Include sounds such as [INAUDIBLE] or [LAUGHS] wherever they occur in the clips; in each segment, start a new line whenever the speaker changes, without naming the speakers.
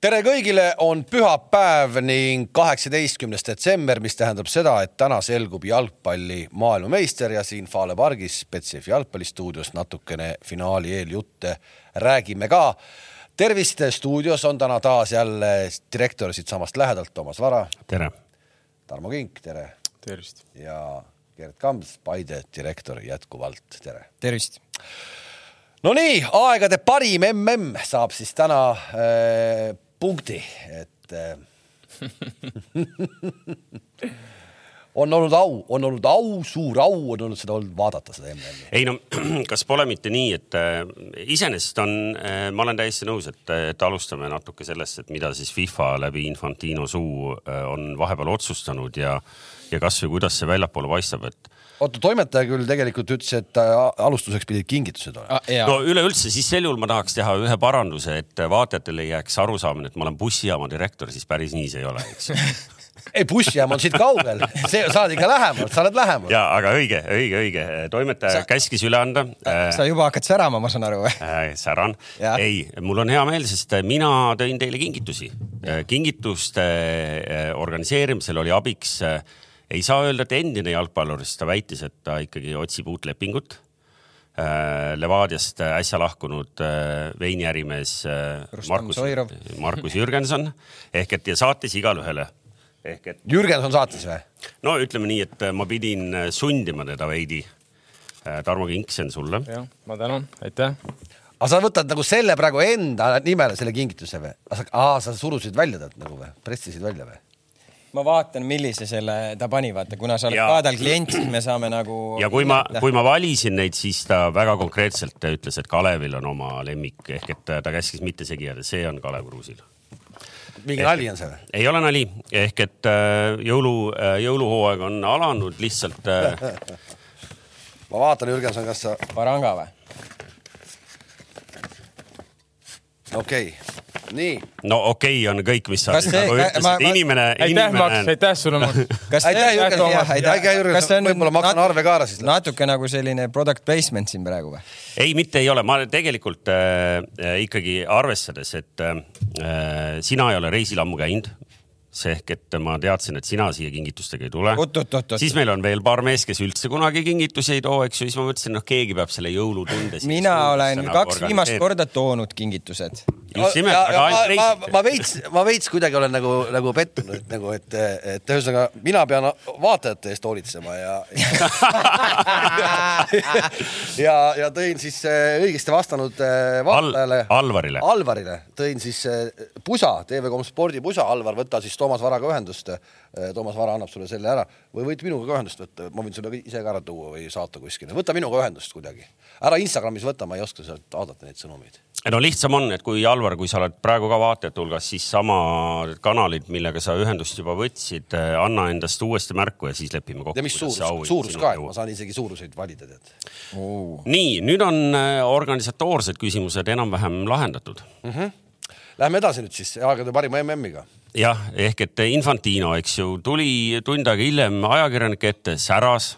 tere kõigile, on pühapäev ning kaheksateistkümnes detsember, mis tähendab seda, et täna selgub jalgpalli maailmameister ja siin Fale pargis Betsafe jalgpallistuudios natukene finaali eeljutte räägime ka. tervist, stuudios on täna taas jälle direktor siitsamast lähedalt, Toomas Vara.
tere.
Tarmo Kink, tere.
tervist.
ja Gerd Kams, Paide direktor jätkuvalt, tere.
tervist
Nonii, aegade parim mm saab siis täna äh, punkti, et äh, on olnud au, on olnud au, suur au on olnud seda olnud vaadata seda MM-i.
ei no [CLEARS THROAT] kas pole mitte nii, et äh, iseenesest on äh,, ma olen täiesti nõus, et, et alustame natuke sellest, et mida siis FIFA läbi Infantino suu äh, on vahepeal otsustanud ja, ja kasvõi kuidas see väljapoole paistab, et
oota, toimetaja küll tegelikult ütles, et äh, alustuseks pidid kingitused olema
ah,. no üleüldse, siis sel juhul ma tahaks teha ühe paranduse, et vaatajatel ei jääks arusaamine, et ma olen bussijaama direktor, siis päris nii see ei ole, eks [LAUGHS]
ei, bussijaam on siit kaugel, [LAUGHS] see, sa oled ikka lähemal, sa oled lähemal.
ja, aga õige, õige, õige, toimetaja sa, käskis üle anda
äh,. sa juba hakkad särama, ma saan aru või [LAUGHS]
äh,? säran, ei, mul on hea meel, sest mina tõin teile kingitusi. kingituste äh, organiseerimisel oli abiks äh, ei saa öelda, et endine jalgpallur, sest ta väitis, et ta ikkagi otsib uut lepingut. Äh, Levadiast äsja lahkunud äh, veiniärimees äh, Markus, Markus Jürgenson ehk et ja saatis igalühele
ehk et. Jürgenson saatis või?
no ütleme nii, et ma pidin sundima teda veidi. Tarmo Kink, see on sulle.
jah, ma tänan, aitäh
aga sa võtad nagu selle praegu enda nimele selle kingituse või? aa, sa surusid välja talt nagu või, pressisid välja või?
Ma vaatan, millise selle ta pani, vaata, kuna sa oled kaadal klient, siis me saame nagu.
ja kui ma, kui ma valisin neid, siis ta väga konkreetselt ütles, et Kalevil on oma lemmik ehk et ta käskis mitte segi jääda, see on Kalev Kruusil.
mingi nali on see või?
ei ole nali, ehk et äh, jõulu, äh, jõuluhooaeg on alanud lihtsalt äh.... [LAUGHS]
ma vaatan, Jürgenson, kas sa.
Varanga või?
Okei okay nii.
no okei okay on kõik, mis sa see, nagu ütlesid, inimene.
aitäh, Max, aitäh sulle, Max.
aitäh, Jürgen, aitäh, Jürgen, võib-olla maksan arve ka ära siis.
natuke nagu selline product placement siin praegu või?
ei, mitte ei ole, ma tegelikult äh, ikkagi arvestades, et äh, sina ei ole reisil ammu käinud ehk, et ma teadsin, et sina siia kingitustega ei tule. siis meil on veel paar meest, kes üldse kunagi kingitusi ei too, eks ju, siis ma mõtlesin, noh, keegi peab selle jõulutunde.
mina olen kaks viimast korda toonud kingitused.
just nimelt, aga
ainult reisidel. ma veits, ma veits kuidagi olen nagu, nagu pettunud, nagu et, et ühesõnaga mina pean vaatajate eest hoolitsema ja ja, [LAUGHS] ja tõin siis äh, õigesti vastanud äh, vaatajale
Al. Alvarile.
Alvarile tõin siis äh, pusa, TV3 spordipusa, Alvar, võta siis Toomas Varaga ühendust. Eh, Toomas Vara annab sulle selle ära või võid minuga ka ühendust võtta, ma võin sulle ise ka ära tuua või saata kuskile, võta minuga ühendust kuidagi. ära Instagramis võta, ma ei oska sealt vaadata neid sõnumeid.
no lihtsam on, et kui Alvar, kui sa oled praegu ka vaatajate hulgas, siis sama kanalid, millega sa ühendust juba võtsid, eh, anna endast uuesti märku ja siis lepime kokku.
ja mis suurus, suurus ka, et ma saan isegi suuruseid valida, tead
oh.. nii, nüüd on eh, organisatoorsed küsimused enam-vähem lahendatud mm.
-hmm. Läheme edasi nüüd siis aegade parima MM-iga
jah, ehk et Infantino, eks ju, tuli tund aega hiljem ajakirjanike ette, säras.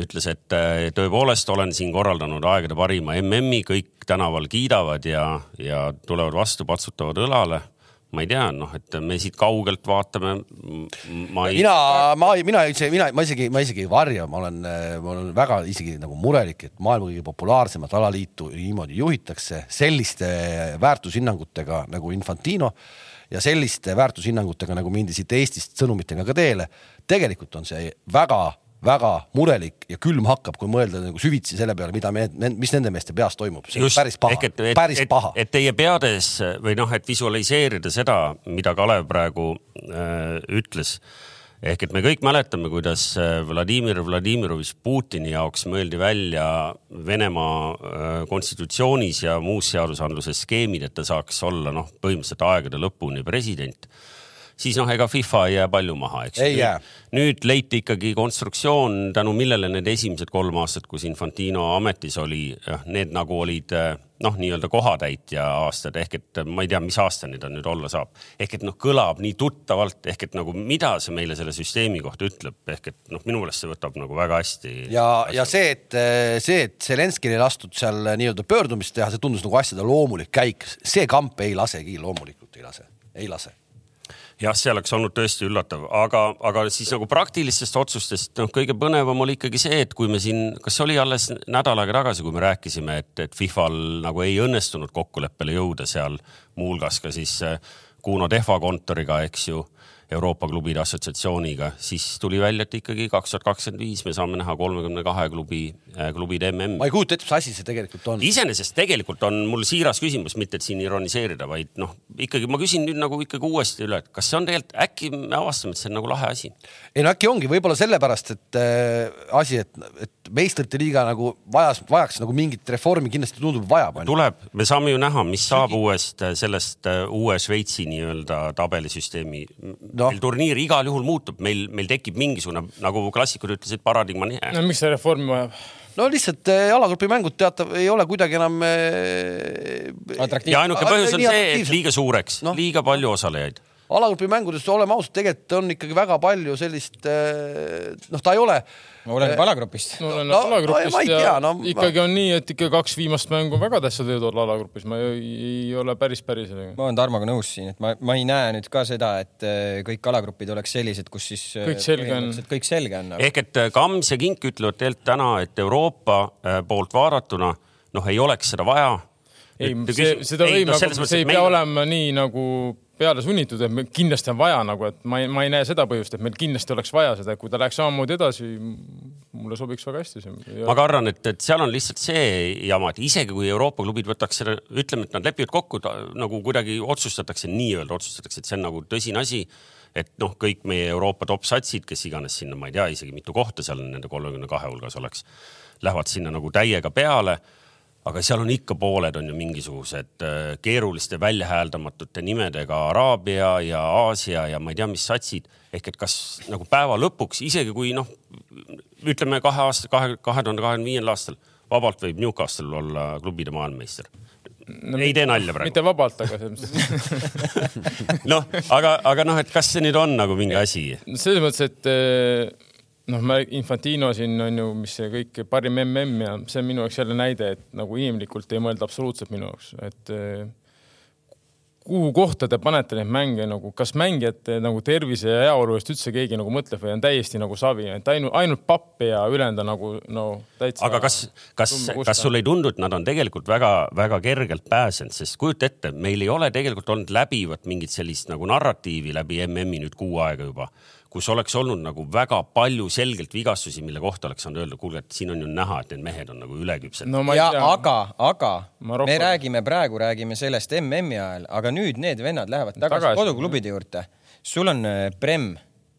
ütles, et eh, tõepoolest olen siin korraldanud aegade parima MM-i, kõik tänaval kiidavad ja, ja tulevad vastu, patsutavad õlale ma ei tea, noh, et me siit kaugelt vaatame.
mina, ma, mina üldse, mina, ma isegi, ma isegi ei varja, ma olen, ma olen väga isegi nagu murelik, et maailma kõige populaarsemat alaliitu niimoodi juhitakse selliste väärtushinnangutega nagu Infantino ja selliste väärtushinnangutega, nagu mindi siit Eestist sõnumitega ka teele, tegelikult on see väga väga murelik ja külm hakkab, kui mõelda nagu süvitsi selle peale, mida me, mis nende meeste peas toimub. see on päris paha, päris paha.
et teie peades või noh, et visualiseerida seda, mida Kalev praegu äh, ütles ehk et me kõik mäletame, kuidas äh, Vladimir Vladimirovitš Putini jaoks mõeldi välja Venemaa äh, konstitutsioonis ja muus seadusandluses skeemid, et ta saaks olla noh, põhimõtteliselt aegade lõpuni president siis noh, ega FIFA ei jää palju maha, eks.
ei jää.
nüüd leiti ikkagi konstruktsioon, tänu millele need esimesed kolm aastat, kus Infantino ametis oli, need nagu olid noh, nii-öelda kohatäitja aastad ehk et ma ei tea, mis aastani ta nüüd olla saab. ehk et noh, kõlab nii tuttavalt ehk et nagu mida see meile selle süsteemi kohta ütleb, ehk et noh, minu meelest see võtab nagu väga hästi.
ja, ja see, et see, et Zelenskil ei lastud seal nii-öelda pöördumist teha, see tundus nagu asjade loomulik käik, see kamp ei lasegi loomulikult ei lase, ei lase
jah, see oleks olnud tõesti üllatav, aga, aga siis nagu praktilistest otsustest, noh, kõige põnevam oli ikkagi see, et kui me siin, kas see oli alles nädal aega tagasi, kui me rääkisime, et, et Fifal nagu ei õnnestunud kokkuleppele jõuda seal muuhulgas ka siis Kuno Tehva kontoriga, eks ju Euroopa Klubide Assotsiatsiooniga, siis tuli välja, et ikkagi kaks tuhat kakskümmend viis me saame näha kolmekümne kahe klubi, äh, klubide mm.
ma ei kujuta ette, mis asi see tegelikult on.
iseenesest tegelikult on mul siiras küsimus, mitte et siin ironiseerida, vaid noh, ikkagi ma küsin nüüd nagu ikkagi uuesti üle, et kas see on tegelikult, äkki me avastame, et see on nagu lahe asi?
ei no äkki ongi, võib-olla sellepärast, et äh, asi, et, et meistrite liiga nagu vajas, vajaks nagu mingit reformi, kindlasti tundub vajab.
tuleb, me saame ju näha, mis saab uuest sellest äh, uue Šveitsi nii-öelda tabelisüsteemi no no. meil turniir igal juhul muutub, meil, meil tekib mingisugune, nagu klassikud ütlesid, paradigma nihe.
no miks see reformi vajab?
No lihtsalt eh, alagrupi mängud teatav ei ole kuidagi enam eh,.
ja ainuke põhjus on see, et liiga suureks no., liiga palju osalejaid
alagrupi mängudes, oleme ausad, tegelikult on ikkagi väga palju sellist, eh, noh, ta ei ole
oleneb äh, alagrupist.
no oleneb no, alagrupist no, ja, ja no, ikkagi on nii, et ikka kaks viimast mängu on väga tähtsad võivad olla alagrupis, ma ei, ei ole päris päris.
ma olen Tarmoga nõus siin, et ma, ma ei näe nüüd ka seda, et äh, kõik alagrupid oleks sellised, kus siis
kõik selge on.
kõik selge on
aga.... ehk et Kams ja Kink ütlevad tegelikult täna, et Euroopa poolt vaadatuna noh, ei oleks seda vaja.
ei, see, seda võib, aga see ei pea olema nii nagu peale sunnitud, et meil kindlasti on vaja nagu, et ma ei, ma ei näe seda põhjust, et meil kindlasti oleks vaja seda, kui ta läheks samamoodi edasi, mulle sobiks väga hästi see.
ma ka arvan, et, et seal on lihtsalt see jama, et isegi kui Euroopa klubid võtaks selle, ütleme, et nad lepivad kokku, nagu kuidagi otsustatakse, nii-öelda otsustatakse, et see on nagu tõsine asi et noh, kõik meie Euroopa top satsid, kes iganes sinna, ma ei tea isegi mitu kohta seal nende kolmekümne kahe hulgas oleks, lähevad sinna nagu täiega peale aga seal on ikka pooled on ju mingisugused äh, keeruliste väljahääldamatute nimedega Araabia ja Aasia ja ma ei tea, mis satsid. ehk et kas nagu päeva lõpuks, isegi kui noh, ütleme kahe aasta, kahe, kahe tuhande kahekümne viiendal aastal vabalt võib Newcastle olla klubide maailmameister no,. ei tee nalja praegu.
mitte vabalt, aga selles mõttes [LAUGHS]
noh, aga, aga noh, et kas see nüüd on nagu mingi asi?
selles mõttes, et äh, noh, ma Infantino siin on ju, mis see kõik parim mm ja see on minu jaoks jälle näide, et nagu inimlikult ei mõelda absoluutselt minu jaoks, et eh, kuhu kohta te panete neid mänge nagu, kas mängijate nagu tervise ja heaolu eest üldse keegi nagu mõtleb või on täiesti nagu savi, et ainult, ainult papp ja ülejäänud on nagu no täitsa.
aga kas, kas, kas sulle ei tundu, et nad on tegelikult väga-väga kergelt pääsenud, sest kujuta ette, meil ei ole tegelikult olnud läbivat mingit sellist nagu narratiivi läbi MM-i nüüd kuu aega juba kus oleks olnud nagu väga palju selgelt vigastusi, mille kohta oleks saanud öelda, kuulge, et siin on ju näha, et need mehed on nagu üleküpsed
no,. ja tea. aga, aga Marokko... me räägime praegu, räägime sellest MM-i ajal, aga nüüd need vennad lähevad tagasi, tagasi koduklubide juurde. sul on äh, Prem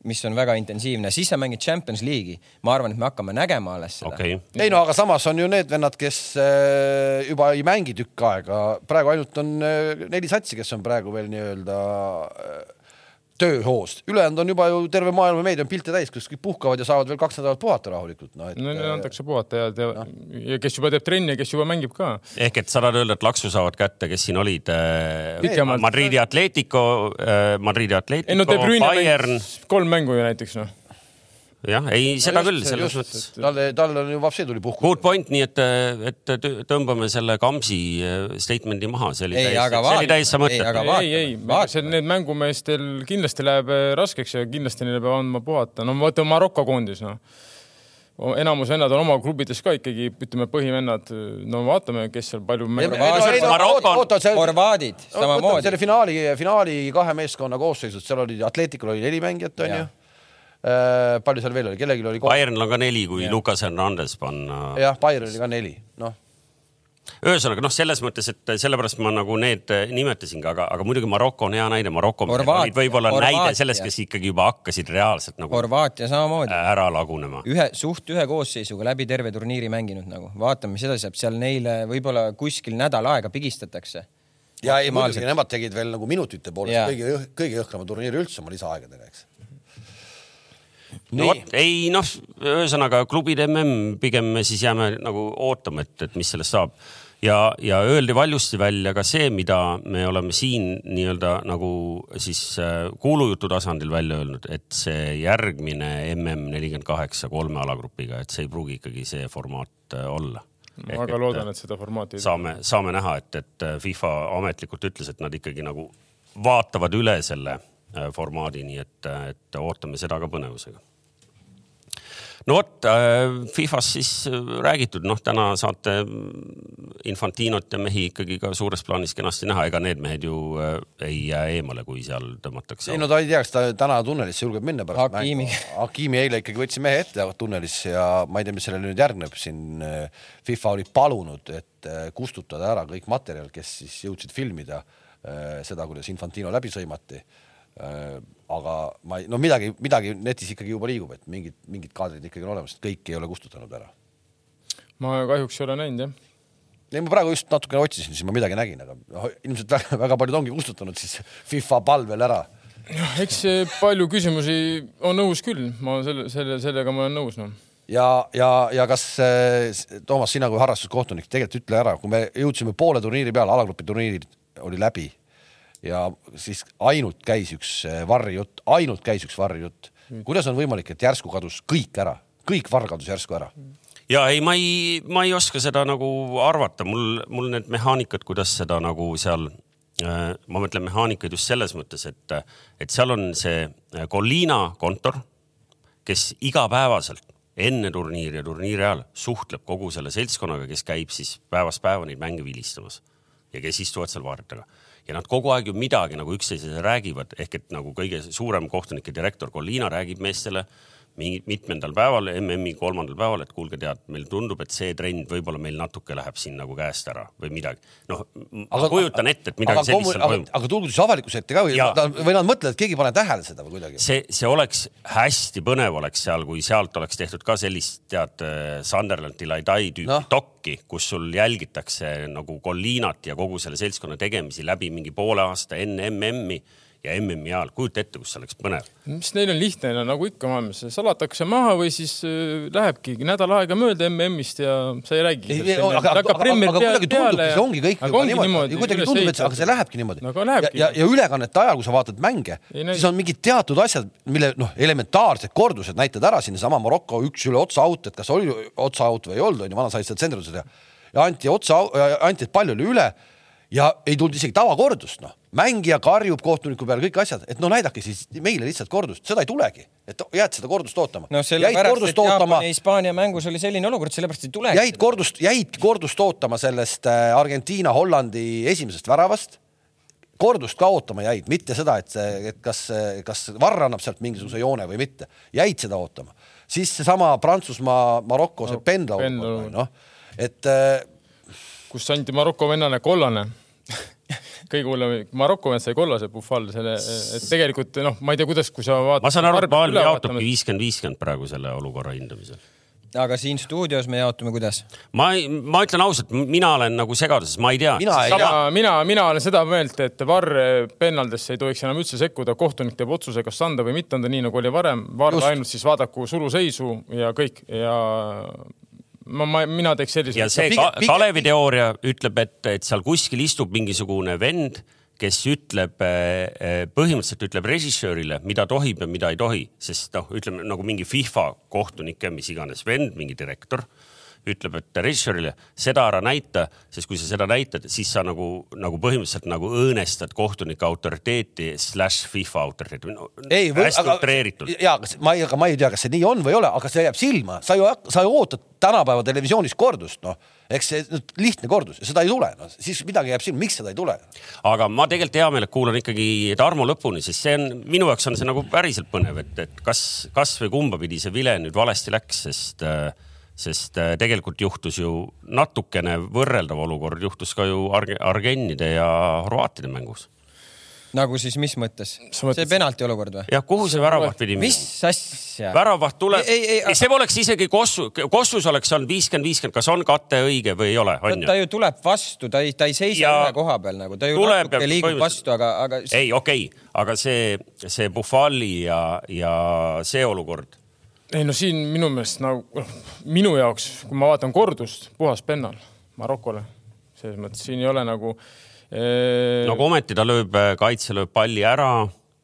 mis on väga intensiivne, siis sa mängid Champions League'i. ma arvan, et me hakkame nägema alles seda
okay..
ei no aga samas on ju need vennad, kes äh, juba ei mängi tükk aega, praegu ainult on äh, neli satsi, kes on praegu veel nii-öelda tööhoost, ülejäänud on juba ju terve maailma meedia on pilte täis, kus kõik puhkavad ja saavad veel kaks nädalat puhata rahulikult,
no et. no neile antakse puhata ja, ja, ja kes juba teeb trenni ja kes juba mängib ka.
ehk et sa tahad öelda, et laksu saavad kätte, kes siin olid äh,? Madridi Atletico äh,, Madridi Atletico,
no, Bayern. kolm mängu ju näiteks noh
jah, ei seda küll, selles mõttes.
talle, tal on ju vapsi tuli puhkus.
Good point, nii et, et tõmbame selle Kamsi äh, statement'i maha, see oli ei, täiesti, see oli täiesti mõttetu.
ei, ei, ei, see need mängumeestel kindlasti läheb äh, raskeks ja kindlasti neile peab andma puhata, no võtame Maroko koondis, noh enamus vennad on oma klubides ka ikkagi, ütleme, põhivennad, no vaatame, kes seal palju
Horvaadid samamoodi.
selle finaali, finaali kahe meeskonna koosseisus, seal oli Atleticul oli neli mängijat, onju Äh, palju seal veel oli, kellelgi oli.
Bayernil on ka neli, kui ja. Lukas Hernandez panna.
jah, Bayernil ka neli, noh
ühesõnaga noh, selles mõttes, et sellepärast ma nagu need nimetasingi, aga, aga muidugi Maroko on hea näide, Maroko olid võib-olla näide sellest, kes ikkagi juba hakkasid reaalselt nagu.
Horvaatia samamoodi.
ära lagunema.
ühe, suht ühe koosseisuga läbi terve turniiri mänginud nagu, vaatame, mis edasi saab, seal neile võib-olla kuskil nädal aega pigistatakse
ja ei muidugi, nemad tegid veel nagu minutite poolest kõige, kõige jõhkrama turniiri üldse oma lisaaegadega, eks
no vot, ei noh, ühesõnaga klubide mm pigem me siis jääme nagu ootama, et, et mis sellest saab. Ja, ja öeldi valjusti välja ka see, mida me oleme siin nii-öelda nagu siis äh, kuulujutu tasandil välja öelnud, et see järgmine mm nelikümmend kaheksa kolme alagrupiga, et see ei pruugi ikkagi see formaat äh, olla.
Ma väga loodan, et seda formaati.
saame, saame näha, et, et äh, FIFA ametlikult ütles, et nad ikkagi nagu vaatavad üle selle formaadi, nii et, et ootame seda ka põnevusega no vot äh, Fifast siis äh, räägitud, noh, täna saate Infantinot ja mehi ikkagi ka suures plaanis kenasti näha, ega need mehed ju äh, ei jää eemale, kui seal tõmmatakse.
ei no ta ei tea, kas ta täna tunnelisse julgeb minna pärast Hakimi. Hakimi eile ikkagi võttis mehe ette tunnelisse ja ma ei tea, mis sellele nüüd järgneb, siin FIFA oli palunud, et kustutada ära kõik materjal, kes siis jõudsid filmida seda, kuidas Infantino läbi sõimati Äh, aga ma ei, no midagi, midagi netis ikkagi juba liigub, et mingid, mingid kaadrid ikkagi on olemas, kõik ei ole kustutanud ära.
ma kahjuks ei ole näinud jah.
ei, ma praegu just natukene otsisin, siis ma midagi nägin, aga noh, ilmselt väga, väga paljud ongi kustutanud siis FIFA palvel ära.
noh, eks palju küsimusi on õhus küll, ma selle, selle, sellega ma olen nõus noh
ja, ja, ja kas Toomas, sina kui harrastuskohtunik, tegelikult ütle ära, kui me jõudsime poole turniiri peale, alagrupi turniirid oli läbi ja siis ainult käis üks eh, varrijutt, ainult käis üks varrijutt. kuidas on võimalik, et järsku kadus kõik ära, kõik varr kadus järsku ära?
ja ei, ma ei, ma ei oska seda nagu arvata, mul, mul need mehaanikad, kuidas seda nagu seal äh, ma mõtlen mehaanikaid just selles mõttes, et, et seal on see Colina äh, kontor, kes igapäevaselt enne turniiri ja turniiri ajal suhtleb kogu selle seltskonnaga, kes käib siis päevast päeva neid mänge vilistamas ja kes istuvad seal vaardega ja nad kogu aeg ju midagi nagu üksteisele räägivad, ehk et nagu kõige suurem kohtunike direktor Colina räägib meestele mingi mitmendal päeval, MM-i kolmandal päeval, et kuulge, tead, meil tundub, et see trend võib-olla meil natuke läheb siin nagu käest ära või midagi. noh, ma kujutan ette, et midagi sellist seal
toimub. aga tulgu siis avalikkuse ette ka või, või nad mõtlevad, et keegi ei pane tähele seda või kuidagi?
see, see oleks hästi põnev oleks seal, kui sealt oleks tehtud ka sellist, tead, Sunderland Delightai tüüpi no. dokki, kus sul jälgitakse nagu Collinat ja kogu selle seltskonna tegemisi läbi mingi poole aasta enne MM-i ja MM-i ajal, kujuta ette, kus see oleks põnev.
mis neil on lihtne, no nagu ikka maailmas, salatakse maha või siis äh, lähebki nädal aega mööda MM-ist ja sa ei räägi.
aga, aga, aga kuidagi tundubki, see ongi kõik juba niimoodi, kuidagi tundub, et aga see lähebki niimoodi no,. Ja, ja, ja ülekannete ajal, kui sa vaatad mänge, siis on mingid teatud asjad, mille noh, elementaarsed kordused näitad ära sinnasama Maroko üks üle otsa out, et kas oli otsa out või ei olnud, onju, vana sai seda tsendrused ja, ja anti otsa, anti, et palju oli üle ja ei tulnud isegi tavakordust, noh. Mängija karjub kohtuniku peale, kõik asjad, et no näidake siis meile lihtsalt kordust, seda ei tulegi, et jääd seda kordust ootama.
no sellepärast, et Jaapani ja Hispaania mängus oli selline olukord, sellepärast ei tulegi.
jäid kordust, jäidki kordust ootama sellest äh, Argentiina-Hollandi esimesest väravast kordust ka ootama jäid, mitte seda, et see, et kas, kas Varr annab sealt mingisuguse joone või mitte, jäid seda ootama. siis seesama Prantsusmaa, Maroko, see no, pendla noh, et äh,
kus anti Maroko vennale kollane [LAUGHS] kõige hullem, Maroko vend sai kollase Bufal, selle, et tegelikult noh, ma ei tea, kuidas, kui sa vaatad.
ma saan aru, et maailm jaotubki viiskümmend, viiskümmend praegu selle olukorra hindamisel
aga siin stuudios me jaotume kuidas?
ma, ma ütlen ausalt, mina olen nagu segaduses, ma ei tea.
mina, mina, mina olen seda meelt, et Varr pennaldesse ei tohiks enam üldse sekkuda, kohtunik teeb otsuse, kas anda või mitte anda, nii nagu oli varem. Varr ainult siis vaadaku suluseisu ja kõik ja ma, ma, mina teeks sellise.
ja see ka, Kalevi teooria ütleb, et, et seal kuskil istub mingisugune vend, kes ütleb, eh, eh, põhimõtteliselt ütleb režissöörile, mida tohib ja mida ei tohi, sest noh, ütleme nagu mingi FIFA kohtunik ja mis iganes vend, mingi direktor ütleb, et režissöörile seda ära näita, sest kui sa seda näitad, siis sa nagu, nagu põhimõtteliselt nagu õõnestad kohtunike autoriteeti slaš FIFA autoriteeti no,. hästi utreeritult.
ja, ma ei, aga ma ei tea, kas see nii on või ei ole, aga see jääb silma, sa ju, sa ju ootad tänapäeva televisioonis kordust, noh eks see nüüd lihtne kordus seda ei tule, no siis midagi jääb silma, miks seda ei tule?
aga ma tegelikult hea meelega kuulan ikkagi Tarmo lõpuni, sest see on minu jaoks on see nagu päriselt põnev, et, et kas, kas või kumba pidi see vile nüüd valesti läks, sest äh, sest äh, tegelikult juhtus ju natukene võrreldav olukord juhtus ka ju Arge-, Argennide ja Horvaatide mängus
nagu siis mis mõttes? see penalti olukord või?
jah, kuhu see väravaht pidi
minema? mis asja?
väravaht tuleb, see oleks isegi Kossu, Kossus oleks olnud viiskümmend, viiskümmend, kas on kate õige või ei ole, on
ju? ta ju tuleb vastu, ta ei, ta ei seisa ja ühe koha peal nagu, ta ju tuleb natuke liigub vastu, aga, aga.
ei, okei okay., aga see, see Buffali ja, ja see olukord.
Ei no siin minu meelest nagu noh, minu jaoks, kui ma vaatan kordust, puhas pennal Marokole, selles mõttes siin ei ole nagu
no aga ometi ta lööb, äh, kaitse lööb palli ära.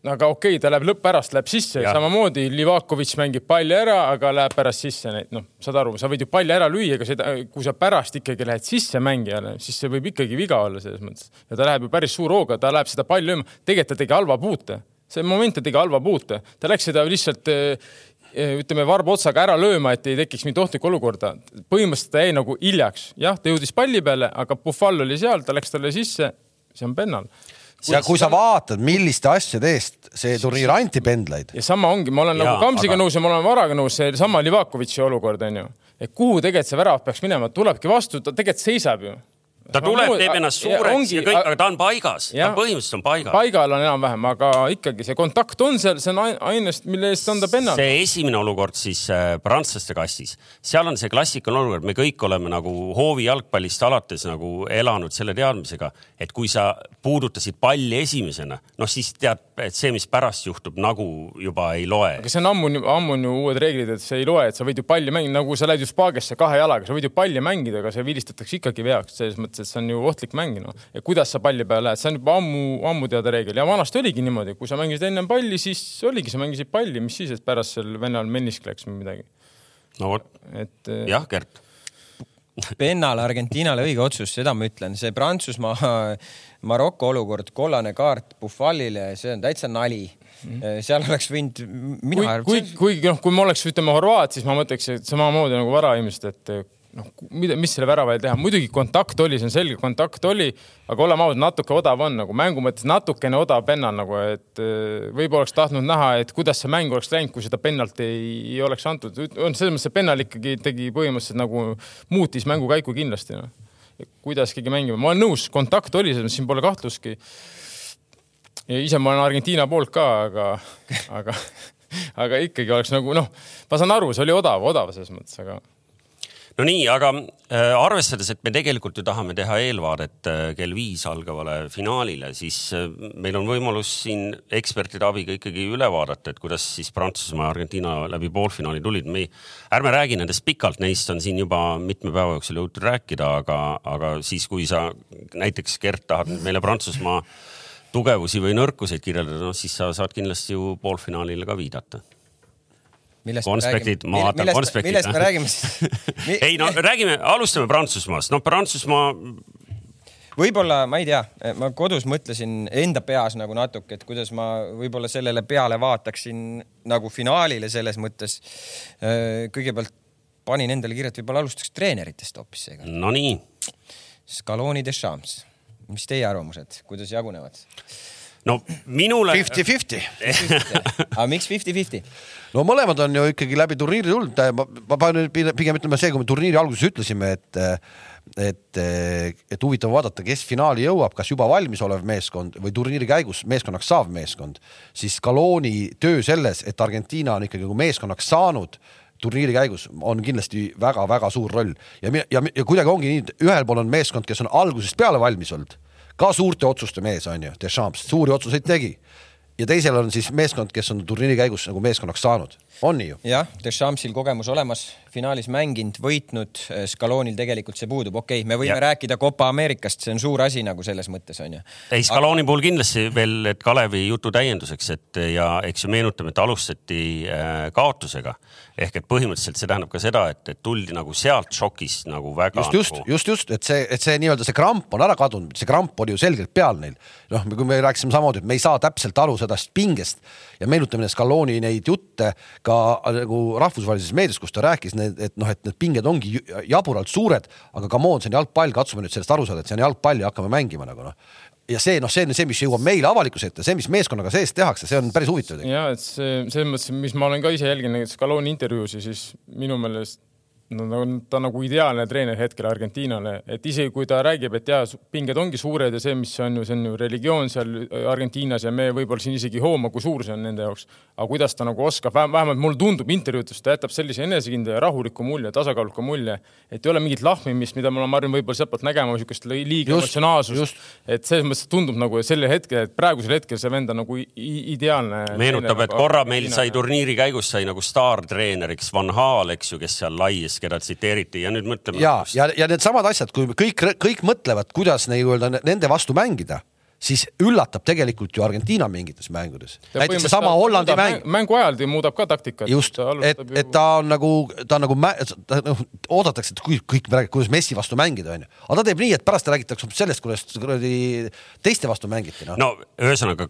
Aga okei okay,, ta läheb lõpppärast, läheb sisse, samamoodi Livakovitš mängib palli ära, aga läheb pärast sisse, noh, saad aru, sa võid ju palli ära lüüa, aga seda, kui sa pärast ikkagi lähed sisse mängijale, siis see võib ikkagi viga olla selles mõttes. ja ta läheb ju päris suur hooga, ta läheb seda palli lööma, tegelikult ta tegi halva puute, see moment ta tegi halva puute, ta läks seda lihtsalt eh, eh, ütleme varba otsaga ära lööma, et ei tekiks mingit ohtlikku olukorda. põhimõtteliselt ta jäi nagu hiljaks, jah, ta jõudis palli peale, aga Puhval oli seal, ta läks talle sisse, see on pennal.
Ja kui sa vaatad, milliste asjade eest see turniir anti pendlaid.
ja sama ongi, ma olen ja, nagu Kamsiga aga... nõus ja ma olen Varaga nõus, seesama Livakovitši olukord on ju, et kuhu tegelikult see värav peaks minema, tulebki vastu, ta tegelikult seisab ju
ta tuleb, teeb ennast suureks ja, ja kõik, aga ta on paigas, ta põhimõtteliselt on paigas.
paigal on enam-vähem, aga ikkagi see kontakt on seal, see on ainest, mille eest anda pennal.
see esimene olukord siis äh, prantslaste kastis, seal on see klassikaline olukord, me kõik oleme nagu hoovi jalgpallist alates nagu elanud selle teadmisega, et kui sa puudutasid palli esimesena, noh siis tead, et see, mis pärast juhtub, nagu juba ei loe.
aga see on ammu, ammu on ju uued reeglid, et see ei loe, et sa võid ju palli mängida, nagu sa lähed ju spaagesse kahe jalaga, sa võid ju palli mängida, aga see vilistatakse ikkagi veaks, selles mõttes mõttes, et see on ju ohtlik mäng, noh. ja kuidas sa palli peale lähed, see on juba ammu, ammu teada reegel ja vanasti oligi niimoodi, kui sa mängisid ennem palli, siis oligi, sa mängisid palli, mis siis, et pärast sel vennal mennisk läks või midagi.
no vot,
et
jah, Gert
Pennal Argentiinale õige otsus, seda ma ütlen, see Prantsusmaa, [LAUGHS] Maroko olukord, kollane kaart Buffalile, see on täitsa nali Mm -hmm. seal oleks võinud, mina.
kui, kui, kuigi noh, kui ma oleks, ütleme, horvaat, siis ma mõtleks, et samamoodi nagu varaimest, et noh, mida, mis selle väravaga teha, muidugi kontakt oli, see on selge, kontakt oli, aga oleme ausad, natuke odav on nagu mängu mõttes natukene odav pennal nagu, et eh, võib-olla oleks tahtnud näha, et kuidas see mäng oleks läinud, kui seda pennalt ei, ei oleks antud. on selles mõttes, see pennal ikkagi tegi põhimõtteliselt nagu muutis mängukäiku kindlasti no.. kuidas keegi mängima, ma olen nõus, kontakt oli, siin pole kahtlustki. ise ma olen Argentiina poolt ka, aga, aga, aga ikkagi oleks nagu noh, ma saan aru, see oli odav, odav selles mõttes, aga
no nii, aga äh, arvestades, et me tegelikult ju tahame teha eelvaadet äh, kell viis algavale finaalile, siis äh, meil on võimalus siin ekspertide abiga ikkagi üle vaadata, et kuidas siis Prantsusmaa ja Argentiina läbi poolfinaali tulid. me ei, ärme räägi nendest pikalt, neist on siin juba mitme päeva jooksul jõutud rääkida, aga, aga siis, kui sa näiteks Gert tahad meile Prantsusmaa tugevusi või nõrkuseid kirjeldada, noh siis sa saad kindlasti ju poolfinaalile ka viidata konspektid, ma vaatan konspektid.
millest me räägime siis [LAUGHS]
ei no räägime, alustame Prantsusmaast, noh Prantsusmaa.
võib-olla, ma ei tea, ma kodus mõtlesin enda peas nagu natuke, et kuidas ma võib-olla sellele peale vaataksin nagu finaalile selles mõttes. kõigepealt panin endale kirja, et võib-olla alustaks treeneritest hoopis seega.
Nonii.
Scaloni Deschamps, mis teie arvamused, kuidas jagunevad?
No minule.
Fifty-fifty. [LAUGHS]
aga miks fifty-fifty?
no mõlemad on ju ikkagi läbi turniiri tulnud, ma, ma pean pigem ütlema see, kui me turniiri alguses ütlesime, et et, et huvitav vaadata, kes finaali jõuab, kas juba valmisolev meeskond või turniiri käigus meeskonnaks saav meeskond, siis Scaloni töö selles, et Argentiina on ikkagi nagu meeskonnaks saanud turniiri käigus on kindlasti väga-väga suur roll ja, ja, ja kuidagi ongi nii, et ühel pool on meeskond, kes on algusest peale valmis olnud, ka suurte otsuste mees on ju, Deschamps. Suuri otsuseid tegi. Ja teisel on siis meeskond, kes on turniiri käigus nagu meeskonnaks saanud, on ju?
jah, Deschampsil kogemus olemas, finaalis mänginud, võitnud, Scalonil tegelikult see puudub, okei okay,, me võime ja. rääkida Copa Ameerikast, see on suur asi nagu selles mõttes on ju.
ei, Scaloni Aga... puhul kindlasti veel, et Kalevi jutu täienduseks, et ja eks ju meenutame, et alustati äh, kaotusega ehk et põhimõtteliselt see tähendab ka seda, et, et tuldi nagu sealt šokist nagu väga.
just, just
nagu...,
just, just, et see, et see nii-öelda see kramp on ära kadunud, see kramp oli ju selgelt peal neil. noh, kui me rääkisime samamoodi, et me ei saa täpselt aru sellest pingest ja meenutame Scaloni neid jutte ka nagu rahvusvahelises meedias, kus ta rääkis, et noh, et need pinged ongi jaburalt suured, aga come on, see on jalgpall, katsume nüüd sellest aru saada, et see on jalgpall ja hakkame mängima nagu noh ja see noh, see on see, mis jõuab meile avalikkuse ette, see, mis meeskonnaga sees tehakse, see on päris huvitav.
ja et see selles mõttes, mis ma olen ka ise jälginud neid Scaloni intervjuusid, siis minu meelest no ta nagu ideaalne treener hetkel Argentiinale, et isegi kui ta räägib, et jaa, pinged ongi suured ja see, mis on ju, see on ju religioon seal Argentiinas ja me võib-olla siin isegi ei hooma, kui suur see on nende jaoks. aga kuidas ta nagu oskab, vähemalt mulle tundub intervjuudes, ta jätab sellise enesekindla ja rahuliku mulje, tasakaaluka mulje, et ei ole mingit lahmimist, mida ma harjun võib-olla sealtpoolt nägema, niisugust liiga emotsionaalsust. et selles mõttes tundub nagu sellel hetkel, et praegusel hetkel see vend on nagu ideaalne.
meenutab, et korra meil sai turniiri käigus sai nagu staartreeneriks Van Haal, eks ju, kes seal laias mees, keda tsiteeriti ja nüüd mõtleme.
ja, ja, ja needsamad asjad, kui kõik, kõik mõtlevad, kuidas nii-öelda nende vastu mängida siis üllatab tegelikult ju Argentiina mingites mängudes. näiteks seesama Hollandi mäng.
mängu ajal ta muudab ka taktikat.
just, et, et ta on nagu, ta on nagu, noh, oodatakse, et kui kõik räägivad, kuidas Messi vastu mängida, onju. aga ta teeb nii, et pärast räägitakse sellest, kuidas kuradi teiste vastu mängiti,
noh. no ühesõnaga,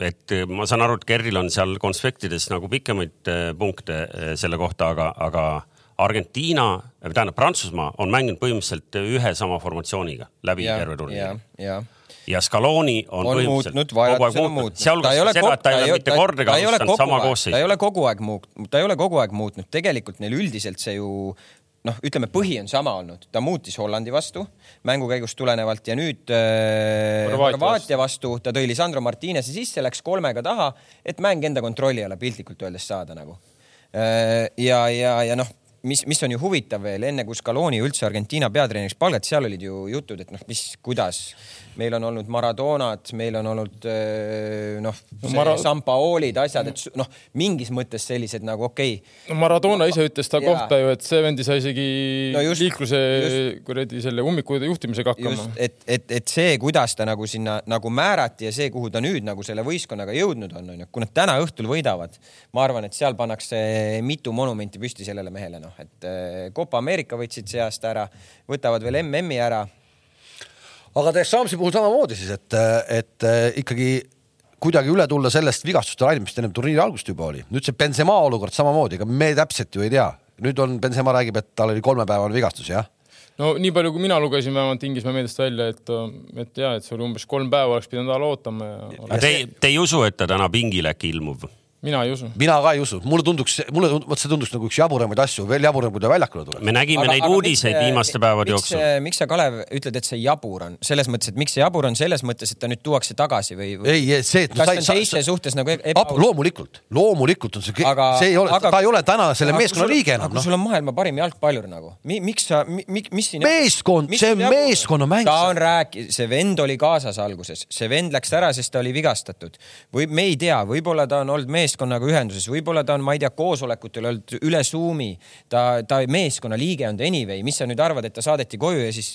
et ma saan aru, et Kerril on seal konspektides nagu pikemaid eh, punkte eh, selle kohta, aga, aga Argentiina, tähendab Prantsusmaa on mänginud põhimõtteliselt ühe sama formatsiooniga läbi ja, terve turniiri. ja Scaloni on, on põhimõtteliselt kogu aeg muutnud, sealhulgas seda, et ta ei ole mitte kordagi alustanud sama koosseisu.
ta ei ole kogu aeg muutnud, ta ei ole kogu aeg muutnud, tegelikult neil üldiselt see ju noh, ütleme, põhi on sama olnud, ta muutis Hollandi vastu mängu käigust tulenevalt ja nüüd äh, Horvaatia vastu. Ta tõi Lisandro Martinezi sisse, läks kolmega taha, et mäng enda kontrolli alla piltlikult öeldes saada nagu. Äh, ja, ja, ja noh mis, mis on ju huvitav veel, enne kui Scaloni üldse Argentiina peatreeneriks palgati, seal olid ju jutud, et noh, mis, kuidas meil on olnud Maradonad, meil on olnud noh no, Mara... Sampaolid, asjad, et noh, mingis mõttes sellised nagu okei okay..
no Maradona ise ütles ta ja. kohta ju, et see vend ei saa isegi no just, liikluse kuradi selle ummiku juhtimisega hakkama.
et, et, et see, kuidas ta nagu sinna nagu määrati ja see, kuhu ta nüüd nagu selle võistkonnaga jõudnud on, onju, kui nad täna õhtul võidavad, ma arvan, et seal pannakse mitu monumenti püsti sellele mehele, noh, et Copa Ameerika võtsid see aasta ära, võtavad veel MM-i ära
aga Deshamsi puhul samamoodi siis, et, et ikkagi kuidagi üle tulla sellest vigastuste lainest, mis ennem turniiri algust juba oli. nüüd see Benzema olukord samamoodi, ega me täpselt ju ei tea. nüüd on, Benzema räägib, et tal oli kolmepäevane vigastus, jah?
no nii palju, kui mina lugesin vähemalt Inglismaa meediast välja, et, et ja, et see oli umbes kolm päeva oleks pidanud ajal ootama ja.
te, te ei usu, et ta täna pingile äkki ilmub?
Mina ei usu.
mina ka ei usu, mulle tunduks, mulle, vot see tunduks nagu üks jaburamaid asju, veel jaburam, kui ta väljakule tuleb.
me nägime aga, neid aga uudiseid miks, viimaste päevade jooksul.
miks sa, Kalev, ütled, et see jabur on, selles mõttes, et miks see jabur on selles mõttes, et ta nüüd tuuakse tagasi või, või...?
ei, see, et
kas ta on teiste suhtes nagu ebaaus?
loomulikult, loomulikult on see, see ei ole, ta ei ole täna selle meeskonna liige enam.
aga no. sul on maailma parim jalgpallur nagu, miks sa, mis siin?
meeskond, see on meeskonnamäng.
ta on rääkinud, see vend oli kaasas alguses, see vend läks ära, sest ta oli vigastatud. või me ei tea, võib-olla ta on olnud meeskonnaga ühenduses. Võib-olla ta on, ma ei tea, koosolekutel olnud üle Zoom'i, ta, ta meeskonna liige on ta anyway, mis sa nüüd arvad, et ta saadeti koju ja siis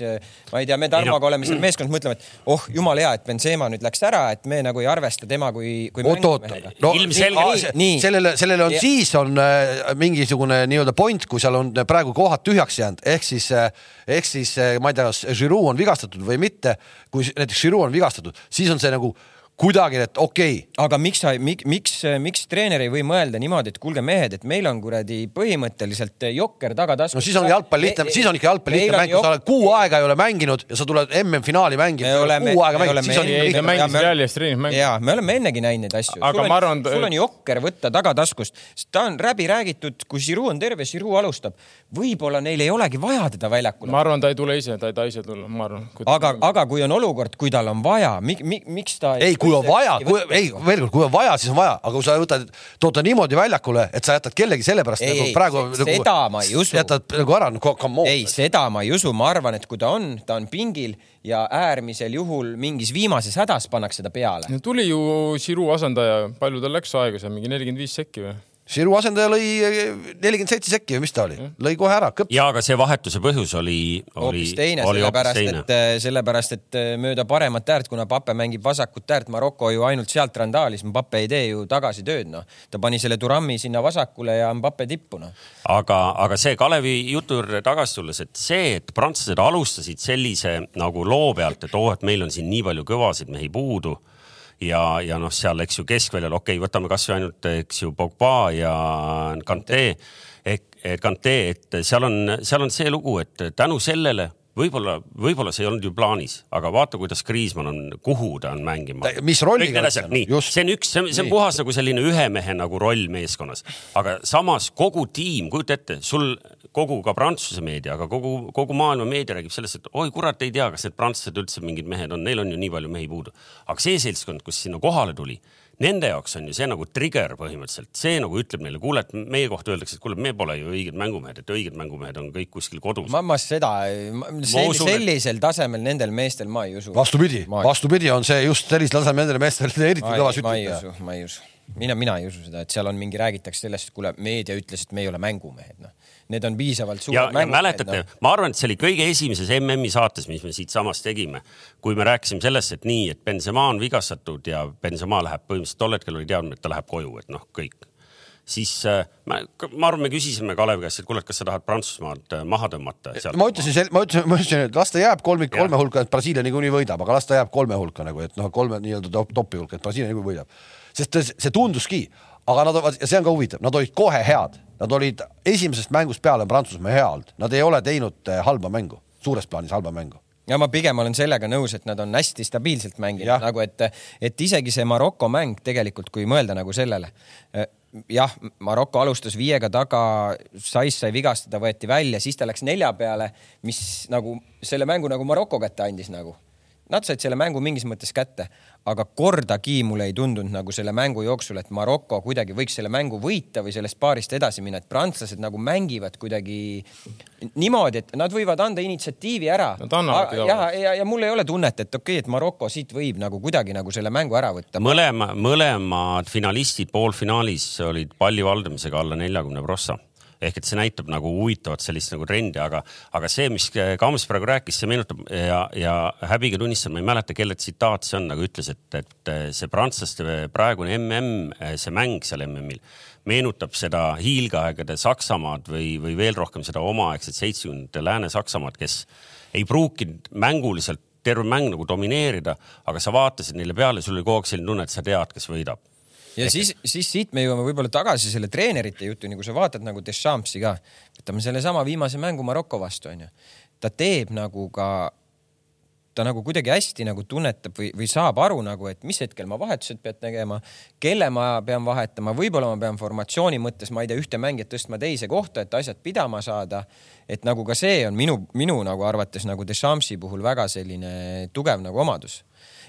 ma ei tea, me Tarmoga oleme seal meeskonnas, mõtleme, et oh jumala hea, et Benzema nüüd läks ära, et me nagu ei arvesta tema kui, kui
oot-oot, no ilmselgelt. Sellele, sellele on ja. siis on äh, mingisugune nii-öelda point, kui seal on praegu kohad tühjaks jäänud, ehk siis äh, ehk siis äh, ma ei tea, kas Giroud on vigastatud või mitte. kui näiteks Giroud on vigastatud, siis on see nagu kuidagi, et okei okay..
aga miks sa, miks, miks, miks treener ei või mõelda niimoodi, et kuulge, mehed, et meil on kuradi põhimõtteliselt jokker tagataskus.
no siis on jalgpall lihtne, siis on ikka jalgpall lihtne mäng, kui sa oled kuu aega ei ole mänginud ja sa tuled MM-finaali mängima, kuu aega mängid, siis on
lihtne mäng. Realis treenis mängu.
ja me oleme ennegi näinud neid asju.
aga ma arvan.
sul on jokker võtta tagataskust, ta on läbi räägitud, kui Giroud on terve, Giroud alustab, võib-olla neil ei olegi vaja teda väljakule.
ma arvan, ta ei tule ise, ta ei taha ise tulla, ma arvan.
aga, aga kui on olukord, kui tal on vaja, miks ta
ei, kui on vaja, kui ei, veel kord, kui on vaja, siis on vaja, aga kui sa võtad, tood ta niimoodi väljakule, et sa jätad kellegi sellepärast ei, nagu praegu
se nagu, seda ma ei usu.
jätad nagu ära no,, come on.
ei, seda ma ei usu, ma arvan, et kui ta on, ta on pingil ja äärmisel juhul mingis viimases hädas pannakse ta peale.
tuli ju Siru asendaja, palju tal läks aega seal, mingi nelikümmend viis sekki või?
Siru asendaja lõi nelikümmend seitse sekki või mis ta oli, lõi kohe ära.
ja aga see vahetuse põhjus oli, oli
hoopis teine, sellepärast et, sellepärast et mööda paremat äärt, kuna Pape mängib vasakut äärt, Maroko ju ainult sealt randaalis, Mbappe ei tee ju tagasi tööd, noh. ta pani selle Turami sinna vasakule ja Mbappe tippu, noh.
aga, aga see Kalevi jutu juurde tagasi tulles, et see, et prantslased alustasid sellise nagu loo pealt, et oo oh,, et meil on siin nii palju kõvasid mehi puudu ja, ja noh, seal, eks ju, keskväljal, okei okay,, võtame kasvõi ainult, eks ju, Pogba ja Kante ehk Kante, et seal on, seal on see lugu, et tänu sellele võib-olla, võib-olla see ei olnud ju plaanis, aga vaata, kuidas Kriismann on, kuhu ta on mängima.
mis rolliga?
nii, see on üks, see on, see on puhas nagu selline ühe mehe nagu roll meeskonnas, aga samas kogu tiim, kujuta ette, sul kogu ka Prantsuse meedia, aga kogu, kogu maailma meedia räägib sellest, et oi kurat, ei tea, kas need prantslased üldse mingid mehed on, neil on ju nii palju mehi puudu. aga see seltskond, kus sinna kohale tuli nende jaoks on ju see nagu trigger põhimõtteliselt, see nagu ütleb neile, kuule, et meie kohta öeldakse, et kuule, me pole ju õiged mängumehed, et õiged mängumehed on kõik kuskil kodus.
ma, ma seda sellisel et... tasemel nendel meestel ma ei usu.
vastupidi, vastupidi on see just sellisel tasemel nendel meestel eriti kõva
sütitaja. ma ei usu, ma ei usu mina, mina ei usu seda, et seal on mingi, räägitakse sellest, et kuule, meedia ütles, et me ei ole mängumehed, noh. Need on piisavalt suured
mängud. mäletate no., ma arvan, et see oli kõige esimeses MM-i saates, mis me siitsamast tegime, kui me rääkisime sellest, et nii, et Benzema on vigastatud ja Benzema läheb põhimõtteliselt tol hetkel oli teadnud, et ta läheb koju, et noh, kõik siis äh, ma, ma arvan, me küsisime Kalevi käest, et kuule, et kas sa tahad Prantsusmaad äh, maha tõmmata.
ma ütlesin, ma ütlesin, ma ütlesin, et las ta jääb kolmik, kolme hulka, et Brasiilia niikuinii võidab, aga las ta jääb kolme hulka nagu, et noh, kolme nii-öelda top, topi hulka, et Brasiilia niikuinii võidab. sest see tunduski, aga nad, ja see on ka huvitav, nad olid kohe head, nad olid esimesest mängust peale Prantsusmaa hea olnud, nad ei ole teinud eh, halba mängu, suures plaanis halba mängu.
Ja ma pigem olen sellega nõus, et nad on hästi stabiilselt mänginud, nagu et, et isegi see Maroko mäng tegelikult, kui mõelda nagu sellele. Eh, jah, Maroko alustas viiega taga, Sais sai vigastada, võeti välja, siis ta läks nelja peale, mis nagu selle mängu nagu Maroko kätte andis nagu. Nad said selle mängu mingis mõttes kätte, aga kordagi mulle ei tundunud nagu selle mängu jooksul, et Maroko kuidagi võiks selle mängu võita või sellest paarist edasi minna, et prantslased nagu mängivad kuidagi niimoodi, et nad võivad anda initsiatiivi ära. ja, ja, ja mul ei ole tunnet, et okei okay,, et Maroko siit võib nagu kuidagi nagu selle mängu ära võtta.
mõlema, mõlemad finalistid poolfinaalis olid palli valdamisega alla neljakümne prossa ehk et see näitab nagu huvitavat sellist nagu trendi, aga, aga see, mis Kams praegu rääkis, see meenutab ja, ja häbiga tunnistan, ma ei mäleta, kelle tsitaat see on, aga ütles, et, et see prantslaste praegune mm, see mäng seal MM-il meenutab seda hiilgeaegade Saksamaad või, või veel rohkem seda omaaegset seitsmekümnendate Lääne-Saksamaad, kes ei pruukinud mänguliselt terve mäng nagu domineerida, aga sa vaatasid neile peale, sul oli kogu aeg selline tunne, et sa tead, kes võidab
ja Ehk... [LAUGHS] siis, siis siit me jõuame võib-olla tagasi selle treenerite jutuni, kui sa vaatad nagu Deschampsi ka, võtame sellesama viimase mängu Maroko vastu onju. ta teeb nagu ka, ta nagu kuidagi hästi nagu tunnetab või, või saab aru nagu, et mis hetkel ma vahetused pead tegema, kelle ma pean vahetama, võib-olla ma pean formatsiooni mõttes, ma ei tea, ühte mängijat tõstma teise kohta, et asjad pidama saada. et nagu ka see on minu, minu nagu arvates nagu Deschampsi puhul väga selline tugev nagu omadus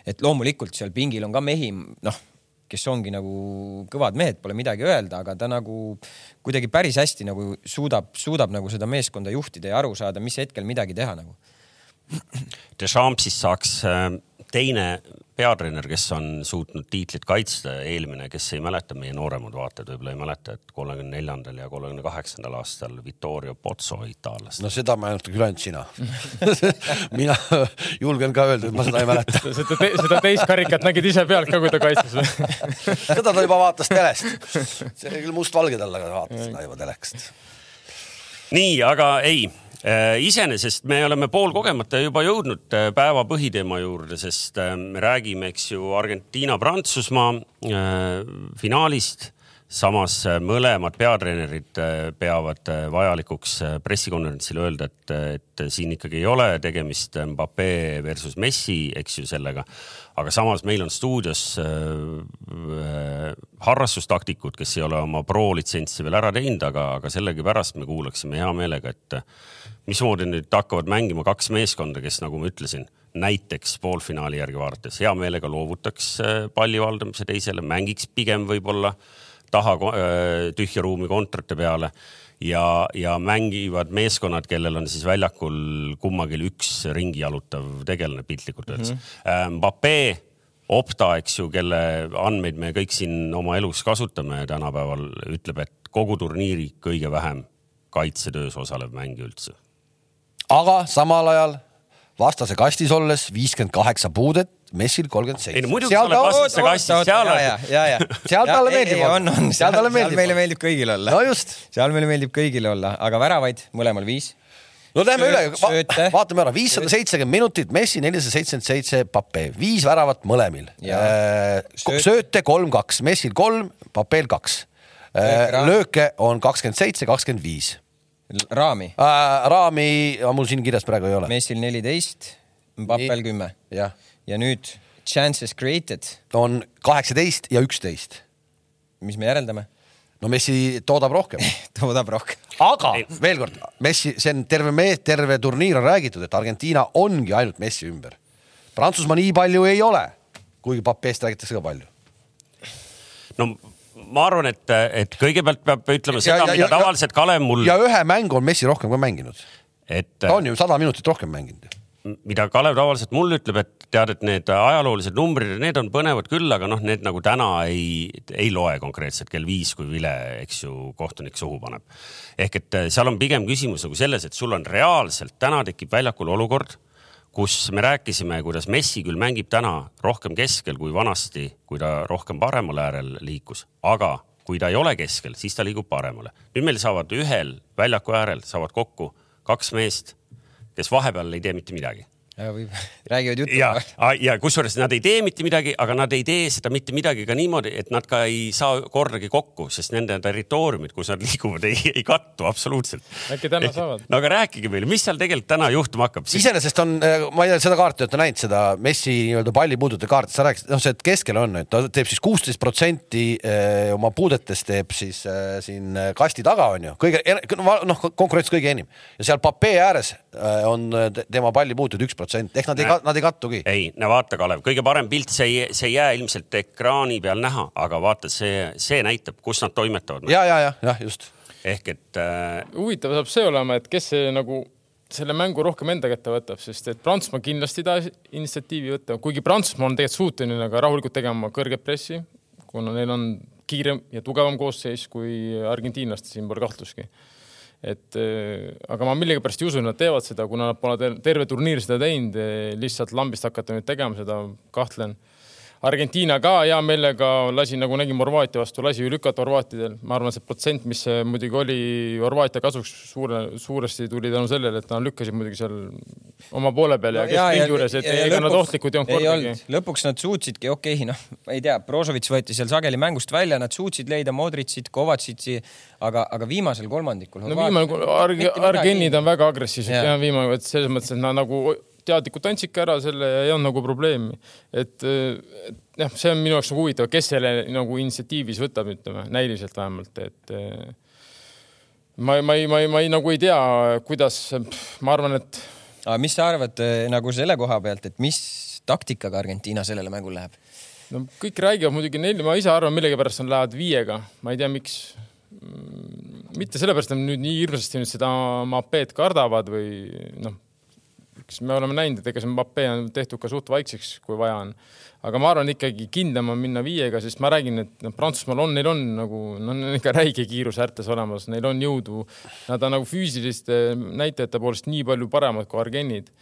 et loomulikult seal pingil on ka mehi, noh, kes ongi nagu kõvad mehed, pole midagi öelda, aga ta nagu kuidagi päris hästi nagu suudab, suudab nagu seda meeskonda juhtida ja aru saada, mis hetkel midagi teha nagu.
Deschampsist saaks äh, teine peatreener, kes on suutnud tiitlit kaitsta, eelmine, kes ei mäleta, meie nooremad vaatajad võib-olla ei mäleta, et kolmekümne neljandal ja kolmekümne kaheksandal aastal Vittorio Pozzo itaallast.
no seda mäletad küll ainult sina [LAUGHS] mina julgen ka öelda, et ma seda ei mäleta [LAUGHS]
seda, te, seda teist karikat nägid ise pealt ka, kui ta kaitses või [LAUGHS]
seda ta juba vaatas telest. see oli küll mustvalge tal, aga vaatas seda juba telekast.
nii, aga ei iseenesest me oleme poolkogemata juba jõudnud äh, päeva põhiteema juurde, sest äh, me räägime, eks ju, Argentiina-Prantsusmaa finaalist. samas mõlemad peatreenerid peavad vajalikuks pressikonverentsil öelda, et, et siin ikkagi ei ole tegemist Mbappe versus Messi, eks ju, sellega. Aga samas meil on stuudios äh, harrastustaktikud, kes ei ole oma pro litsentsi veel ära teinud, aga, aga sellegipärast me kuulaksime hea meelega, et mismoodi nüüd hakkavad mängima kaks meeskonda, kes, nagu ma ütlesin, näiteks poolfinaali järgi vaadates hea meelega loovutaks äh, palli valdamise teisele, mängiks pigem võib-olla taha äh, tühja ruumi kontrate peale ja, ja mängivad meeskonnad, kellel on siis väljakul kummagil üks ringi jalutav tegelane piltlikult öeldes mm. -hmm. Mbappe, Opta, eks ju, kelle andmeid me kõik siin oma elus kasutame tänapäeval, ütleb, et kogu turniiri kõige vähem kaitsetöös osalev mängija üldse
aga samal ajal vastase kastis olles viiskümmend kaheksa puudet, messil kolmkümmend seitse.
ei no muidugi sa oled vastase kastis, seal on.
ja, ja, ja. [LAUGHS]
seal talle meeldib
olla. on, on, seal talle meeldib. meile meeldib kõigil olla.
no just.
seal meile meeldib kõigil olla, aga väravaid mõlemal viis.
no lähme üle Va, vaatame ära, viissada seitsekümmend minutit, Messi nelisada seitsekümmend seitse, Pape, viis väravat mõlemil. Äh, sööte kolm-kaks, Messil kolm, Papel kaks. Äh, lööke on kakskümmend seitse, kakskümmend viis
raami
äh,? raami, mul siin kirjas praegu ei ole.
Messil neliteist, Mbappel kümme. ja nüüd chances created.
on kaheksateist ja üksteist.
mis me järeldame?
no Messi toodab rohkem [LAUGHS]
toodab rohkem.
aga veel kord, Messi, see on terve mees, terve turniir on räägitud, et Argentiina ongi ainult Messi ümber. Prantsusmaa nii palju ei ole, kuigi Papeest räägitakse ka palju.
no ma arvan, et, et kõigepealt peab ütlema seda, mida ja, tavaliselt Kalev mul.
ja ühe mängu on Messi rohkem ka mänginud.
et.
ta on ju sada minutit rohkem mänginud
mida Kalev tavaliselt mulle ütleb, et tead, et need ajaloolised numbrid, need on põnevad küll, aga noh, need nagu täna ei, ei loe konkreetselt kell viis, kui vile, eks ju, kohtunik suhu paneb. ehk et eh, seal on pigem küsimus nagu selles, et sul on reaalselt täna tekib väljakul olukord, kus me rääkisime, kuidas Messi küll mängib täna rohkem keskel kui vanasti, kui ta rohkem paremal äärel liikus, aga kui ta ei ole keskel, siis ta liigub paremale. nüüd meil saavad ühel väljaku äärel saavad kokku kaks meest kes vahepeal ei tee mitte midagi [LAUGHS]
räägivad juttu.
ja, ja kusjuures nad ei tee mitte midagi, aga nad ei tee seda mitte midagi ka niimoodi, et nad ka ei saa kordagi kokku, sest nende territooriumid, kus nad [LAUGHS] liiguvad, ei, ei kattu absoluutselt.
äkki täna saavad?
no aga rääkige meile, mis seal tegelikult täna juhtuma hakkab
siis...? iseenesest on, äh, ma ei tea, seda kaarti olete näinud, seda Messi nii-öelda pallipuudute kaarti, sa rääkisid, noh, see keskel on, et ta teeb siis kuusteist protsenti äh, oma puudetest teeb siis äh, siin kasti taga on ju, kõige noh, konkurentsis kõige enim ja seal Papee ääres on tema pallipuutud üks protsent protsent, ehk nad ei, nad ei kattugi.
ei, no vaata, Kalev, kõige parem pilt, see ei, see ei jää ilmselt ekraani peal näha, aga vaata, see, see näitab, kus nad toimetavad.
ja, ja, ja, jah, just.
ehk et äh....
huvitav saab see olema, et kes see nagu selle mängu rohkem enda kätte võtab, sest et Prantsusmaa kindlasti ei taha initsiatiivi võtta, kuigi Prantsusmaa on tegelikult suuteline ka rahulikult tegema kõrget pressi, kuna neil on kiirem ja tugevam koosseis kui argentiinlastel, siin pole kahtlustki et äh, aga ma millegipärast ei usu, et nad teevad seda, kuna nad pole terve turniir seda teinud, lihtsalt lambist hakata nüüd tegema seda, kahtlen Argentiina ka hea meelega lasi, nagu nägime Horvaatia vastu, lasi ju lükata horvaatidel. ma arvan, see protsent, mis muidugi oli Horvaatia kasuks suure, suuresti tuli tänu sellele, et nad lükkasid muidugi seal oma poole peal ja keskpildi juures, et ja, ega nad ohtlikud ei olnud kordagi.
lõpuks nad suutsidki, okei okay,, noh, ma ei tea, Brozovic võeti seal sageli mängust välja, nad suutsid leida Modricit, Kovacitsi, aga, aga viimasel kolmandikul.
no viimane, Arg-, Argenid on väga agressiivsed ja, ja viimane, et selles mõttes, et nad nagu teadlikult andsidki ära selle ja ei olnud nagu probleemi. et, jah, see on minu jaoks nagu huvitav, kes selle nagu initsiatiivis võtab, ütleme näiliselt vähemalt, et ma, ma ei, ma ei, ma ei nagu ei tea, kuidas, ma arvan, et.
aga mis sa arvad nagu selle koha pealt, et mis taktikaga Argentiina sellele mängule läheb?
no kõik räägivad muidugi neil, ma ise arvan, millegipärast nad lähevad viiega, ma ei tea, miks mitte sellepärast, et nad nüüd nii hirmsasti nüüd seda Mapet kardavad või noh eks me oleme näinud, et ega see Mbappe on tehtud ka suht vaikseks, kui vaja on. aga ma arvan ikkagi kindlam on minna viiega, sest ma räägin, et noh, Prantsusmaal on, neil on nagu, no neil on ikka räige kiirus äärtes olemas, neil on jõudu. Nad on nagu füüsiliste näitajate poolest nii palju paremad kui argennid.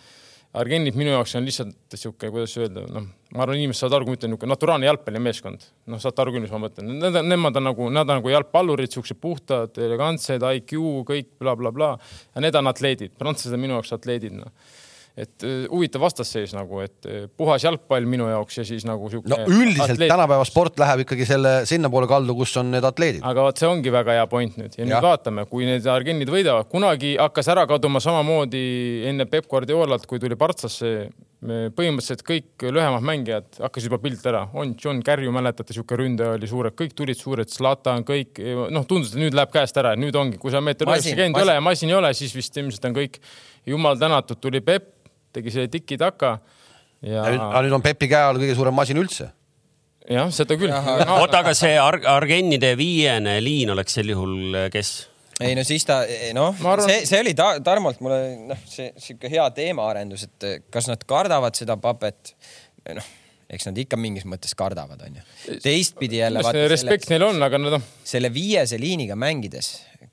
Argennid minu jaoks on lihtsalt sihuke, kuidas öelda, noh, ma arvan, inimesed saavad aru, kui ma ütlen niisugune naturaalne jalgpallimeeskond. noh, saate aru küll, mis ma mõtlen. Need on, nemad on nagu, nad on nagu jalgpallurid, siuksed puhtad, elegantsed, IQ, kõik blablabla bla, bla. ja need on atleedid, prantslased on minu jaoks atleedid, noh et äh, huvitav vastasseis nagu, et äh, puhas jalgpall minu jaoks ja siis nagu siuke.
no üldiselt atleet. tänapäeva sport läheb ikkagi selle sinnapoole kaldu, kus on need atleedid.
aga vot see ongi väga hea point nüüd ja, ja. nüüd vaatame, kui need argennid võidavad, kunagi hakkas ära kaduma samamoodi enne Peep Guardiolat, kui tuli Partsasse põhimõtteliselt kõik lühemad mängijad hakkasid juba pilt ära, on John Kärju, mäletate, sihuke ründaja oli suured, kõik tulid suured, Zlatan, kõik noh, tundus, et nüüd läheb käest ära, nüüd ongi, kui sa meeter üheksakümmend ei ole ja masin ei ole, siis vist ilmselt on kõik. jumal tänatud, tuli Peep tegi selle tiki-taka
ja. aga nüüd on Pepi käe all kõige suurem masin üldse.
jah, seda küll.
oota, aga see Ar Argennide viiene liin oleks sel juhul eh, kes?
ei no siis ta, noh, see, see oli ta, Tarmolt mulle noh, see sihuke hea teemaarendus, et eh, kas nad kardavad seda papet, noh eks nad ikka mingis mõttes kardavad, onju. teistpidi jälle.
respekt neil on, aga nad
noh. selle viiese liiniga mängides,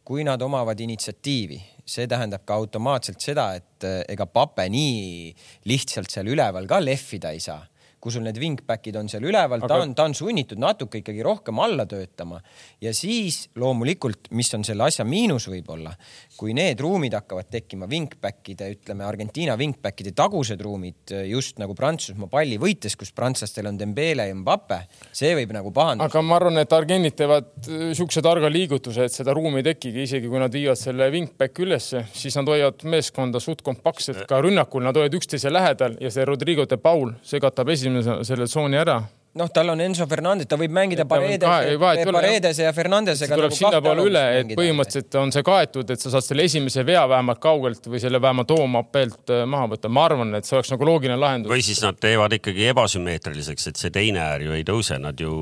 kui nad omavad initsiatiivi see tähendab ka automaatselt seda, et eh, ega Pape nii lihtsalt seal üleval ka lehvida ei saa. Kus sul need wingback'id on seal üleval aga..., ta on, ta on sunnitud natuke ikkagi rohkem alla töötama. Ja siis loomulikult, mis on selle asja miinus võib-olla, kui need ruumid hakkavad tekkima, wingback'ide, ütleme Argentiina wingback'ide tagused ruumid just nagu Prantsusmaa palli võites, kus prantslastel on Dembele ja Mbappe, see võib nagu pahandada.
aga ma arvan, et argennid teevad äh, siukse targa liigutuse, et seda ruumi ei tekigi, isegi kui nad viivad selle wingback'i ülesse, siis nad hoiavad meeskonda suht kompaktselt ka rünnakul, nad hoiavad üksteise lähedal ja see Rodrigo de Paul, see katab esimese selle tsooni ära
noh, tal on Enzo Fernandez, ta võib mängida Paredes, Paredes ja Fernandesega.
tuleb nagu sinnapoole üle, et põhimõtteliselt on see kaetud, et sa saad selle esimese vea vähemalt kaugelt või selle vähemalt hoomapeelt äh, maha võtta. ma arvan, et see oleks nagu loogiline lahendus.
või siis nad teevad ikkagi ebasümmeetriliseks, et see teine äär ju ei tõuse, nad ju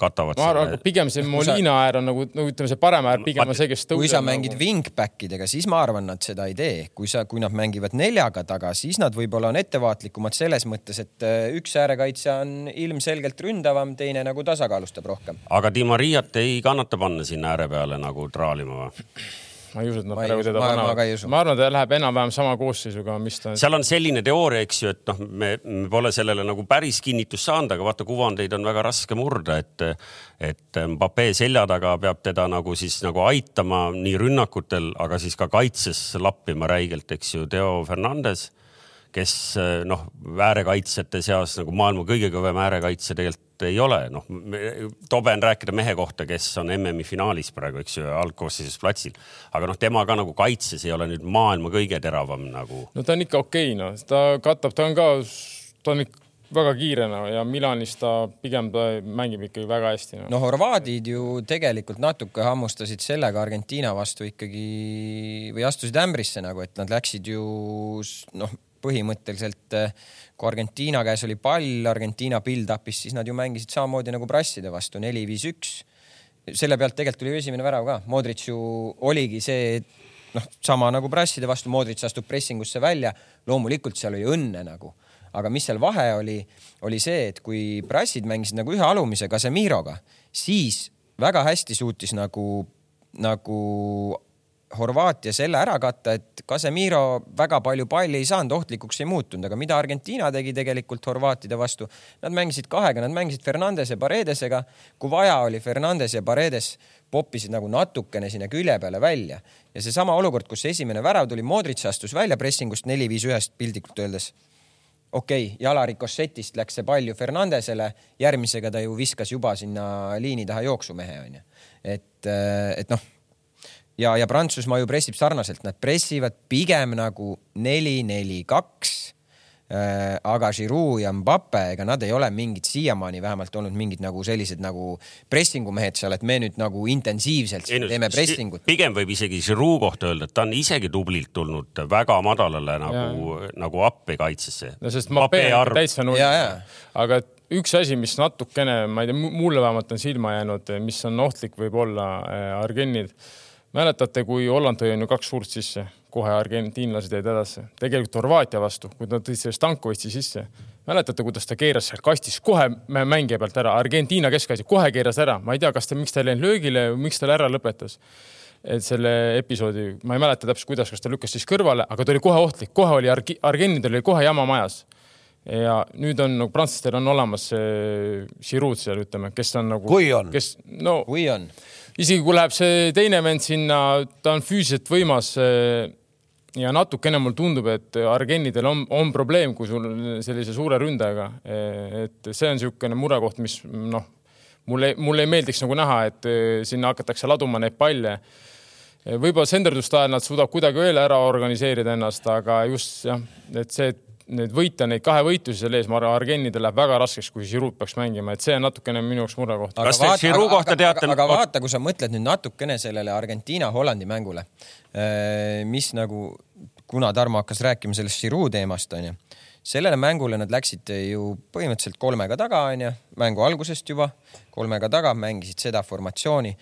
katavad.
ma arvan selle..., pigem see Molina äär on nagu, no ütleme, see parem äär pigem on see, kes tõuseb.
kui sa mängid nagu... wingback idega, siis ma arvan, nad seda ei tee. kui sa, kui nad mängivad neljaga taga, siis nad võib-olla on ettevaatlikumad selles mõttes, et äh, üks äärekaitsja on ilmselgelt ründavam teine nagu tasakaalustab rohkem.
aga Di Mariat ei kannata panna sinna ääre peale nagu traalima või?
ma ei usu, et nad praegu teda panevad. ma arvan, ta läheb enam-vähem sama koosseisuga, mis ta.
seal on selline teooria, eks ju, et noh, me, me pole sellele nagu päris kinnitust saanud, aga vaata, kuvandeid on väga raske murda, et, et Mbappe selja taga peab teda nagu siis nagu aitama nii rünnakutel, aga siis ka kaitses lappima räigelt, eks ju, Theo Fernandes kes noh, äärekaitsjate seas nagu maailma kõige kõvem äärekaitsja tegelikult ei ole, noh, tobe on rääkida mehe kohta, kes on MM-i finaalis praegu, eks ju, algkoosseisus platsil. aga noh, tema ka nagu kaitses ei ole nüüd maailma kõige teravam nagu.
no ta on ikka okei okay,, noh, ta katab, ta on ka, ta on ikka väga kiire no, ja Milanis ta pigem ta mängib ikkagi väga hästi
no.. no horvaadid ju tegelikult natuke hammustasid sellega Argentiina vastu ikkagi või astusid ämbrisse nagu, et nad läksid ju noh, põhimõtteliselt kui Argentiina käes oli pall, Argentiina build-up'is, siis nad ju mängisid samamoodi nagu brasside vastu neli-viis-üks. selle pealt tegelikult tuli esimene värav ka, Modric ju oligi see noh, sama nagu brasside vastu, Modric astub pressingusse välja, loomulikult seal oli õnne nagu, aga mis seal vahe oli, oli see, et kui brassid mängisid nagu ühe alumise Casemiroga, siis väga hästi suutis nagu, nagu Horvaatia selle ära katta, et Casemiro väga palju palli ei saanud, ohtlikuks ei muutunud, aga mida Argentiina tegi tegelikult horvaatide vastu? Nad mängisid kahega, nad mängisid Fernandese, Paredesega. kui vaja oli, Fernandes ja Paredes poppisid nagu natukene sinna külje peale välja ja seesama olukord, kus esimene värav tuli, Modric astus välja pressingust neli-viis-ühest piltlikult öeldes okei okay,, jala Ricochetist läks see pall ju Fernandesele, järgmisega ta ju viskas juba sinna liini taha jooksumehe onju. et, et noh ja, ja Prantsusmaa ju pressib sarnaselt, nad pressivad pigem nagu neli, neli, kaks äh, aga Giroud ja Mbappe, ega nad ei ole mingid siiamaani vähemalt olnud mingid nagu sellised nagu pressingumehed seal, et me nüüd nagu intensiivselt ei, teeme pressingut.
pigem võib isegi Giroud kohta öelda, et ta on isegi tublilt tulnud väga madalale nagu, nagu appi kaitsesse.
no sest Mbappe on täitsa null. aga üks asi, mis natukene, ma ei tea, mulle vähemalt on silma jäänud, mis on ohtlik võib-olla äh, Argennid mäletate, kui Holland tõi on ju kaks suurt sisse, kohe argentiinlased jäid edasi, tegelikult Horvaatia vastu, kui nad tõid selle Stankovitši sisse. mäletate, kuidas ta keeras seal kastis kohe mängija pealt ära, Argentiina keskkaitse kohe keeras ära, ma ei tea, kas ta, miks ta ei läinud löögile või miks ta ära lõpetas. et selle episoodi, ma ei mäleta täpselt, kuidas, kas ta lükkas siis kõrvale, aga ta oli kohe ohtlik, kohe oli Argi-, Argentidel oli kohe jama majas ja nüüd on nagu prantslastel on olemas see Giroud seal ütleme, kes on nagu.
kui on.
kes, no.
kui on
isegi kui läheb see teine vend sinna, ta on füüsiliselt võimas. Eh, ja natukene mulle tundub, et Argenidel on, on probleem, kui sul sellise suure ründajaga, eh, et see on niisugune murekoht, mis noh, mulle, mulle ei meeldiks nagu näha, et eh, sinna hakatakse laduma neid palle võib-olla senderduste ajal nad suudavad kuidagi veel ära organiseerida ennast, aga just jah, et see, et nüüd võita neid kahe võitlusi seal ees, ma arvan, Argenidel läheb väga raskeks, kui Giroud peaks mängima, et see on natukene minu jaoks murekoht.
kas te Giroud kohta teate?
aga, aga vaata, kui sa mõtled nüüd natukene sellele Argentiina-Hollandi mängule, äh, mis nagu, kuna Tarmo hakkas rääkima sellest Giroud teemast, onju, sellele mängule nad läksid ju põhimõtteliselt kolmega taga, onju, mängu algusest juba kolmega taga, mängisid seda formatsiooni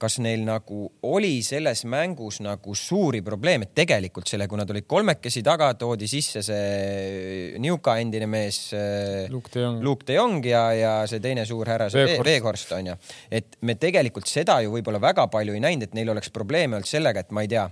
kas neil nagu oli selles mängus nagu suuri probleeme, tegelikult selle, kui nad olid kolmekesi taga, toodi sisse see Niuka endine mees
äh, Luke de Jong,
Luke de Jong ja, ja see teine suur härra, see Veekhorst on ju. et me tegelikult seda ju võib-olla väga palju ei näinud, et neil oleks probleeme olnud sellega, et ma ei tea,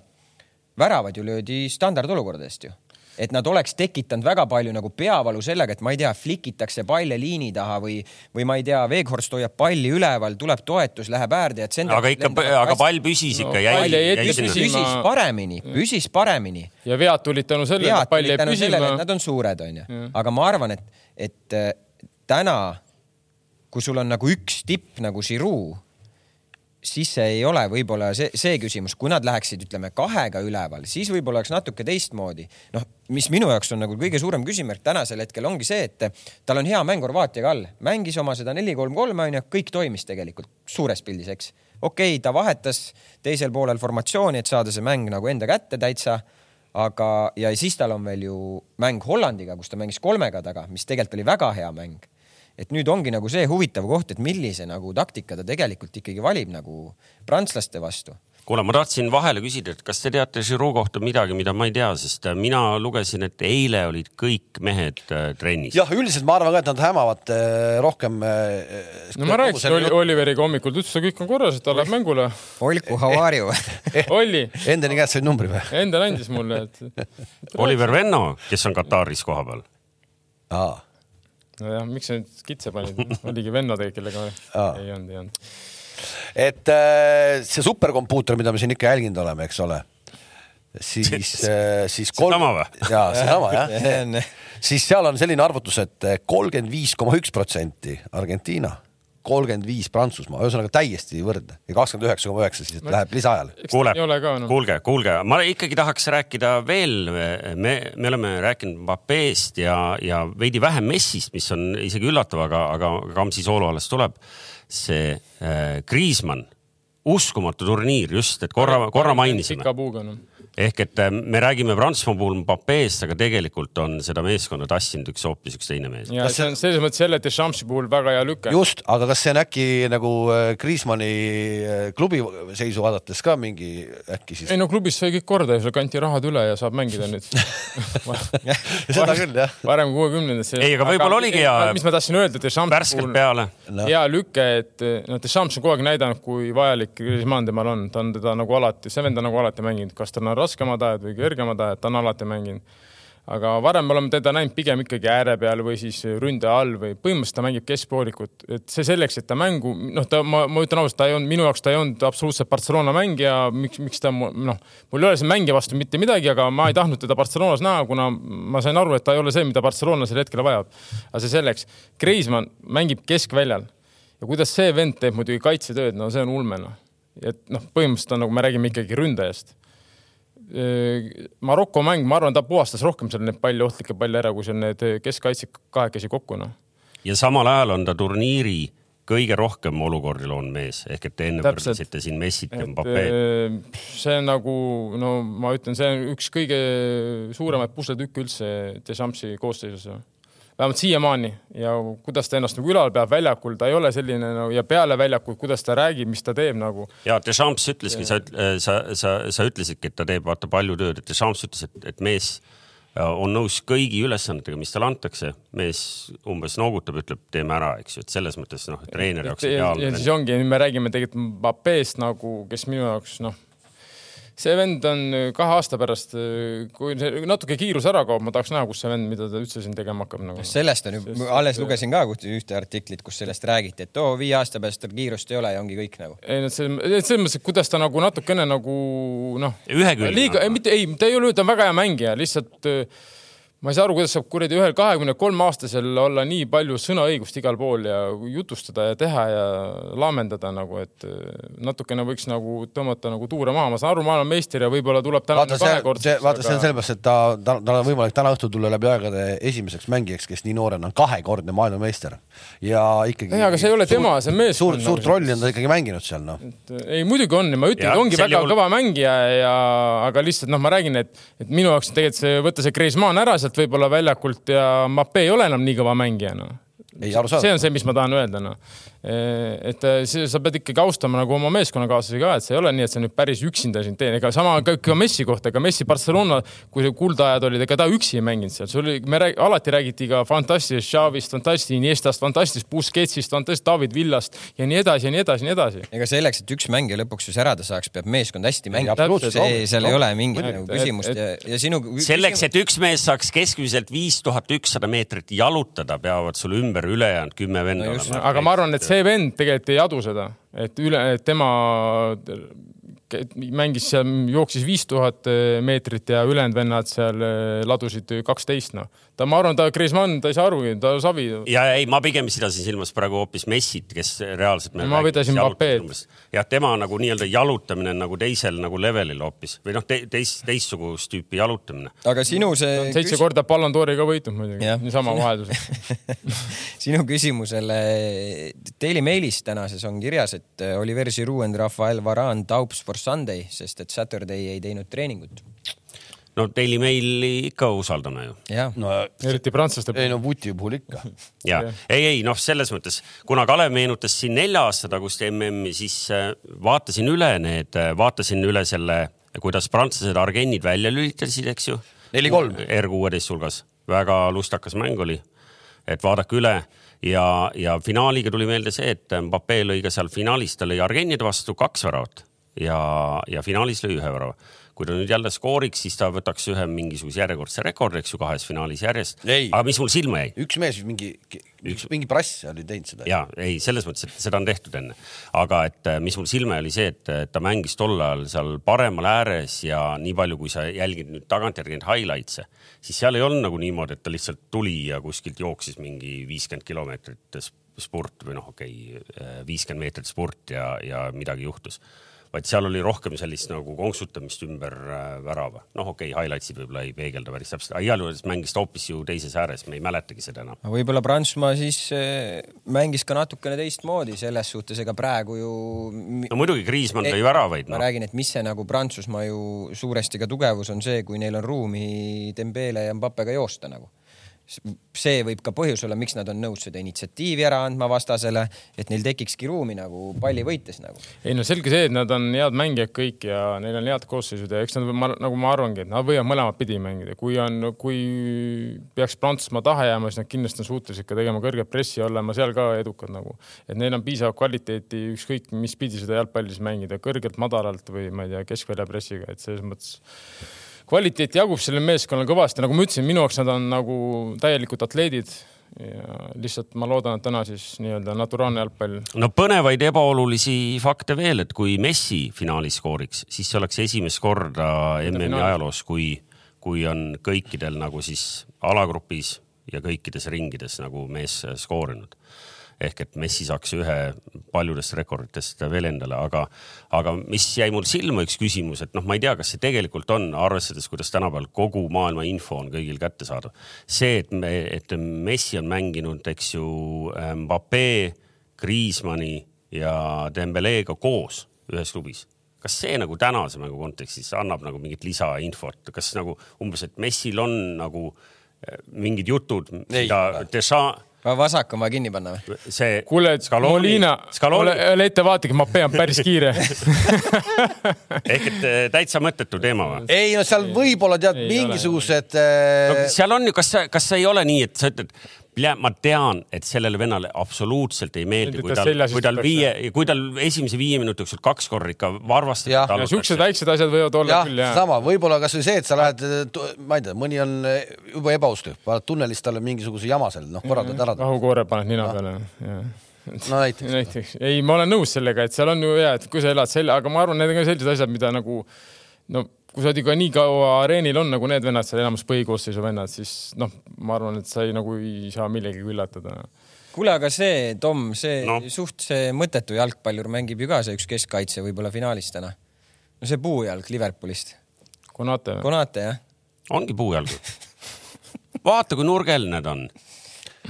väravad ju löödi standardolukordadest ju et nad oleks tekitanud väga palju nagu peavalu sellega, et ma ei tea, flikitakse palle liini taha või, või ma ei tea, Veeghorst hoiab palli üleval, tuleb toetus, läheb äärde ja.
aga ikka, aga pall püsis ikka no,, jäi, jäi,
püsis paremini, püsis paremini.
ja vead tulid tänu sellele, et pall jäi püsima.
Nad on suured, onju, aga ma arvan, et, et äh, täna, kui sul on nagu üks tipp nagu Giroud siis see ei ole võib-olla see, see küsimus, kui nad läheksid, ütleme kahega üleval, siis võib-olla oleks natuke teistmoodi. noh, mis minu jaoks on nagu kõige suurem küsimärk tänasel hetkel ongi see, et tal on hea mäng Horvaatiaga all, mängis oma seda neli, kolm, kolme onju, kõik toimis tegelikult suures pildis, eks. okei okay,, ta vahetas teisel poolel formatsiooni, et saada see mäng nagu enda kätte täitsa aga, ja siis tal on veel ju mäng Hollandiga, kus ta mängis kolmega taga, mis tegelikult oli väga hea mäng et nüüd ongi nagu see huvitav koht, et millise nagu taktika ta tegelikult ikkagi valib nagu prantslaste vastu
kuule, ma tahtsin vahele küsida, et kas te teate Giroud kohta midagi, mida ma ei tea, sest äh, mina lugesin, et eile olid kõik mehed äh, trennis.
jah, üldiselt ma arvan ka, et nad hämavad äh, rohkem.
no ma rääkisin Oli, Oliveriga hommikul, ta ütles, et kõik on korras, et ta läheb mängule.
Olku, how are you [LAUGHS]
Olli.
Endani käest said numbri või?
Endal andis mulle, et.
Oliver Venno, kes on Kataris kohapeal.
aa
nojah, miks sa nüüd kitse panid, [LAUGHS] oligi vennadega, kellega ei olnud, ei olnud.
et äh, see superkompuuter, mida me siin ikka jälginud oleme, eks ole, siis, [LAUGHS] äh, siis kolm.
seesama või?
jaa, seesama jah [LAUGHS] siis seal on selline arvutus, et kolmkümmend viis koma üks protsenti Argentiina kolmkümmend viis Prantsusmaa, ühesõnaga täiesti võrdne ja kakskümmend üheksa koma üheksa, siis läheb lisaajale.
kuule, kuulge, kuulge, ma ikkagi tahaks rääkida veel, me, me oleme rääkinud Mbappest ja, ja veidi vähem Messist, mis on isegi üllatav, aga, aga Kamsi soolo alles tuleb. see äh, Kriismann, uskumatu turniir just, et korra, korra mainisime.
pika puuga noh
ehk et äh, me räägime Prantsusmaa puhul Mbappest, aga tegelikult on seda meeskonda tassinud üks hoopis üks teine mees.
ja see on selles mõttes jälle Dechampsi puhul väga hea lüke.
just, aga kas see on äkki nagu Kriismanni äh, äh, klubi seisu vaadates ka mingi äkki siis?
ei no klubis sai kõik korda ja seal kanti rahad üle ja saab mängida nüüd [LAUGHS]
seda küll jah.
varem kuuekümnendates.
ei, aga võib-olla oligi hea.
mis ma tahtsin öelda, Dechampsi
puhul peale.
No. hea lüke, et noh, Dechamps on kogu aeg näidanud, kui vajalik Griezmann temal on, ta on teda nagu alati, see vend on nagu alati mänginud, kas tal on raskemad ajad või kergemad ajad, ta on alati mänginud. aga varem me oleme teda näinud pigem ikkagi ääre peal või siis ründe all või põhimõtteliselt ta mängib keskpoolikut, et see selleks, et ta mängu, noh, ta, ma, ma ütlen ausalt, ta ei olnud, minu jaoks ta ei olnud absoluutselt Barcelona mängija, miks, miks ta noh, mul ei ole see mängija vastu mitte midagi, aga ma ei tahtnud teda Barcelonas näha, kuna ma sain aru, et ta ei ole see, mida Barcelona sel hetkel vajab. aga see selleks, Kreismann mängib keskväljal. Ja kuidas see vend teeb muidugi kaitsetööd, no see on ulme noh. Et noh, põhimõtteliselt on nagu me räägime ikkagi ründajast Maroko mäng, ma arvan, ta puhastas rohkem seal neid palle, ohtlikke palle ära, kui seal need keskkaitsjad kahekesi kokku, noh.
ja samal ajal on ta turniiri kõige rohkem olukordi loonud mees, ehk et te enne võrdlesite siin Messit ja Mbappé'd.
see on nagu, no ma ütlen, see on üks kõige suuremaid pusletükke üldse Dechampsi koosseisus vähemalt siiamaani ja kuidas ta ennast nagu ülal peab väljakul, ta ei ole selline nagu ja peale väljakul, kuidas ta räägib, mis ta teeb nagu.
ja Deschamps ütleski, sa, sa, sa, sa ütlesidki, et ta teeb vaata palju tööd, et Deschamps ütles, et, et mees äh, on nõus kõigi ülesannetega, mis talle antakse. mees umbes noogutab, ütleb, teeme ära, eks ju, et selles mõttes noh, treeneri jaoks
ideaalne. ja siis ongi, nüüd me räägime tegelikult Mbappest nagu, kes minu jaoks noh see vend on äh, kahe aasta pärast, äh, kui natuke kiirus ära kaob, ma tahaks näha, kus see vend, mida ta üldse siin tegema hakkab nagu.
sellest on ju, alles lugesin ka ühte artiklit, kus sellest räägiti, et oo, viie aasta pärast tal kiirust ei ole ja ongi kõik nagu.
ei no selles mõttes, et kuidas ta nagu natukene nagu noh.
liiga,
mitte ei, ta ei ole, ta on väga hea mängija, lihtsalt äh, ma ei saa aru, kuidas saab kuradi ühel kahekümne kolme aastasel olla nii palju sõnaõigust igal pool ja jutustada ja teha ja laamendada nagu, et äh, natukene võiks nagu tõmmata nagu tuure maha, ma saan aru, maailmameister ja võib-olla tuleb täna
vaata, see, vaata aga..., see on sellepärast, et ta, ta, tal on võimalik täna õhtul tulla läbi aegade esimeseks mängijaks, kes nii noorena on kahekordne maailmameister ja ikkagi.
ei, aga see ei ole suur, tema, see on mees.
suurt, suurt rolli on ta ikkagi mänginud seal noh.
ei, muidugi on ma ütlen, ongi väga juhul... kõva mängija ja, aga lihtsalt noh, ma räägin, et, et minu jaoks tegelikult see, võtta see Kreismann ära sealt sealt võib-olla väljakult ja Mape ei ole enam nii kõva mängija, noh. see on see, mis ma tahan öelda, noh. Et see, sa pead ikkagi austama nagu oma meeskonnakaaslasi ka, et see ei ole nii, et sa nüüd päris üksinda siin teed, ega sama ka, ka Messi kohta, ega Messi Barcelona, kui kuldajad olid, ega ta üksi ei mänginud seal, sul oli, me rääg, alati räägiti ka fantastilisest Xavist, fantastilisest Iniestast, fantastilisest Busquetsist, fantastilisest David Villast ja nii edasi ja nii edasi ja nii edasi.
ega selleks, et üks mängija lõpuks ju särada saaks, peab meeskond hästi mängima. see, seal ei ole mingit nagu küsimust et, ja, ja sinu.
selleks, et üks mees saaks keskmiselt viis tuhat ükssada meetrit jalutada, peavad sul ümber ülejäänud kümme venda no olema.
aga ma arvan, et see vend tegelikult ei adu seda, et üle, tema mängis seal, jooksis viis tuhat meetrit ja ülejäänud vennad seal eh, ladusid kaksteist, noh. Ta, ma arvan, ta, Griezmann, ta ei saa arugi, ta savi.
ja ei, ma pigem pidasin silmas praegu hoopis Messit, kes reaalselt.
ma pidasin Mbapped.
jah, tema nagu nii-öelda jalutamine on nagu teisel nagu levelil hoopis või noh te,, teist, teistsugust tüüpi jalutamine.
aga sinu see.
seitse korda Ballon d'Ori ka võitnud muidugi, niisama vaheldusel [LAUGHS]
sinu küsimusele, Daily Mailis tänases on kirjas, et Oliver Giroud and Rafael Varane taups for Sunday, sest et Saturday ei teinud treeningut
no Daily Maili ikka usaldame ju.
no eriti prantslaste
puhul. ei no Vuti puhul ikka. [LAUGHS]
ja ei, ei noh, selles mõttes, kuna Kalev meenutas siin nelja aasta tagust MM-i, siis äh, vaatasin üle need, äh, vaatasin üle selle, kuidas prantslased Argennid välja lülitasid, eks ju.
neli-kolm.
R kuueteist hulgas, väga lustakas mäng oli. et vaadake üle ja, ja finaaliga tuli meelde see, et Mbappe lõi ka seal finaalis, ta lõi Argennide vastu kaks väravat ja, ja finaalis lõi ühe värava. Kui ta nüüd jälle skooriks, siis ta võtaks ühe mingisuguse järjekordse rekordi, eks ju, kahes finaalis järjest. aga mis mul silma jäi?
üks mees mingi, üks mingi prass oli teinud seda.
ja ei, selles mõttes, et seda on tehtud enne, aga et äh, mis mul silma jäi, oli see, et ta mängis tol ajal seal paremal ääres ja nii palju, kui sa jälgid nüüd tagantjärgi neid highlights'e, siis seal ei olnud nagu niimoodi, et ta lihtsalt tuli ja kuskilt jooksis mingi viiskümmend kilomeetrit spurt või noh, okei okay,, viiskümmend meetrit spurt ja, ja midagi juhtus vaid seal oli rohkem sellist nagu konksutamist ümber äh, värava. noh, okei okay,, highlights'id võib-olla ei peegelda päris täpselt, aga igal juhul mängis ta hoopis ju teises ääres, me ei mäletagi seda enam.
võib-olla Prantsusmaa siis äh, mängis ka natukene teistmoodi selles suhtes, ega praegu ju.
no muidugi, Kriismann lõi väravaid.
ma no. räägin, et mis see nagu Prantsusmaa ju suuresti ka tugevus on see, kui neil on ruumi Dembele ja Mbappega joosta nagu see võib ka põhjus olla, miks nad on nõus seda initsiatiivi ära andma vastasele, et neil tekikski ruumi nagu palli võites nagu.
ei no selge see, et nad on head mängijad kõik ja neil on head koosseisud ja eks nad, nagu ma arvangi, et nad võivad mõlemat pidi mängida, kui on, kui peaks Prantsusmaa taha jääma, siis nad kindlasti on suutelised ka tegema kõrget pressi ja olema seal ka edukad nagu. et neil on piisavat kvaliteeti ükskõik mis pidi seda jalgpalli siis mängida, kõrgelt, madalalt või ma ei tea, keskvälja pressiga, et selles mõttes kvaliteeti jagub sellel meeskonnal kõvasti, nagu ma ütlesin, minu jaoks nad on nagu täielikud atleedid ja lihtsalt ma loodan, et täna siis nii-öelda naturaalne jalgpall.
no põnevaid ebaolulisi fakte veel, et kui Messi finaalis skooriks, siis see oleks esimest korda MM-i ajaloos, kui, kui on kõikidel nagu siis alagrupis ja kõikides ringides nagu mees skoorinud ehk et Messi saaks ühe paljudest rekorditest veel endale, aga, aga mis jäi mul silma, üks küsimus, et noh, ma ei tea, kas see tegelikult on, arvestades, kuidas tänapäeval kogu maailma info on kõigil kättesaadav. see, et me, et Messi on mänginud, eks ju, Mbappe, Griezmanni ja Dembelega koos ühes klubis. Kas see nagu tänase mängu kontekstis annab nagu mingit lisainfot, kas nagu umbes, et Messil on nagu eh, mingid jutud, mida Deschamps
vasak on vaja kinni panna või?
see.
kuule, Molina, ole, ole ettevaatlik, ma pean päris kiire [LAUGHS]
ehk et eh, täitsa mõttetu teema või?
ei no seal võib-olla tead ei mingisugused. No,
eh, seal on ju, kas, kas ei ole nii, et sa ütled, ma tean, et sellele vennale absoluutselt ei meeldi, kui tal, kui tal viie, kui tal esimese viie minuti jooksul kaks korda ikka varvastab.
siuksed väiksed asjad võivad olla ja, küll jah.
sama, võib-olla kasvõi see, et sa lähed, ma ei tea, mõni on juba ebausk, vaatad tunnelis talle mingisuguse jama seal, noh, korraldad ära.
kahukoore paned nina peale, jah
no näiteks.
näiteks, ei, ma olen nõus sellega, et seal on ju hea, et kui sa elad selle, aga ma arvan, need on ka sellised asjad, mida nagu no kui sa oled ikka nii kaua areenil on nagu need vennad seal enamus põhikoosseisu vennad, siis noh, ma arvan, et sa ei nagu ei saa millegagi üllatada.
kuule, aga see, Tom, see no. suht see mõttetu jalgpallur mängib ju ka see üks keskkaitse võib-olla finaalis täna. no see puujalg Liverpoolist.
Konate?
Konate jah.
ongi puujalg vaata, kui nurgel need on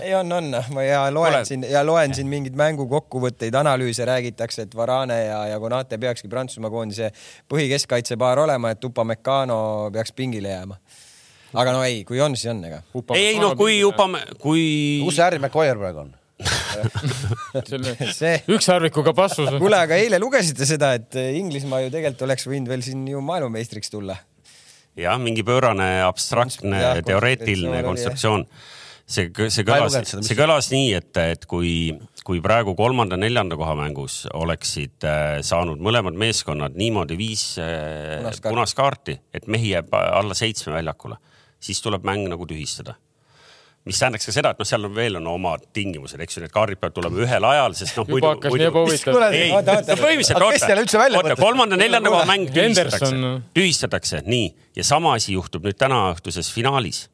ei on, on, ma ja loen Oled. siin ja loen siin mingeid mängukokkuvõtteid, analüüse, räägitakse, et Varane ja, ja Konate peakski Prantsusmaa koondise põhikeskkaitsepaar olema, et Upamecano peaks pingile jääma. aga no ei, kui on, siis on, ega.
ei, ei no kui Upame-, kui.
kus see Harry Maguire praegu on? [LAUGHS] [LAUGHS]
see ükshärvikuga passus.
kuule, aga eile lugesite seda, et Inglismaa ju tegelikult oleks võinud veel siin ju maailmameistriks tulla.
jah, mingi pöörane abstraktne teoreetiline konstruktsioon see, see kõlas, see kõlas nii, et, et kui, kui praegu kolmanda-neljanda koha mängus oleksid äh, saanud mõlemad meeskonnad niimoodi viis äh, punast kaarti, et mehi jääb alla seitsme väljakule, siis tuleb mäng nagu tühistada. Mis tähendaks ka seda, et noh, seal on veel on omad tingimused, eks ju, need kaardid peavad tulema ühel ajal, sest noh.
juba hakkas nii ebahuvitav.
ei, põhimõtteliselt oota, kolmanda-neljanda koha mäng tühistatakse, tühistatakse, nii. Ja sama asi juhtub nüüd tänaõhtuses finaalis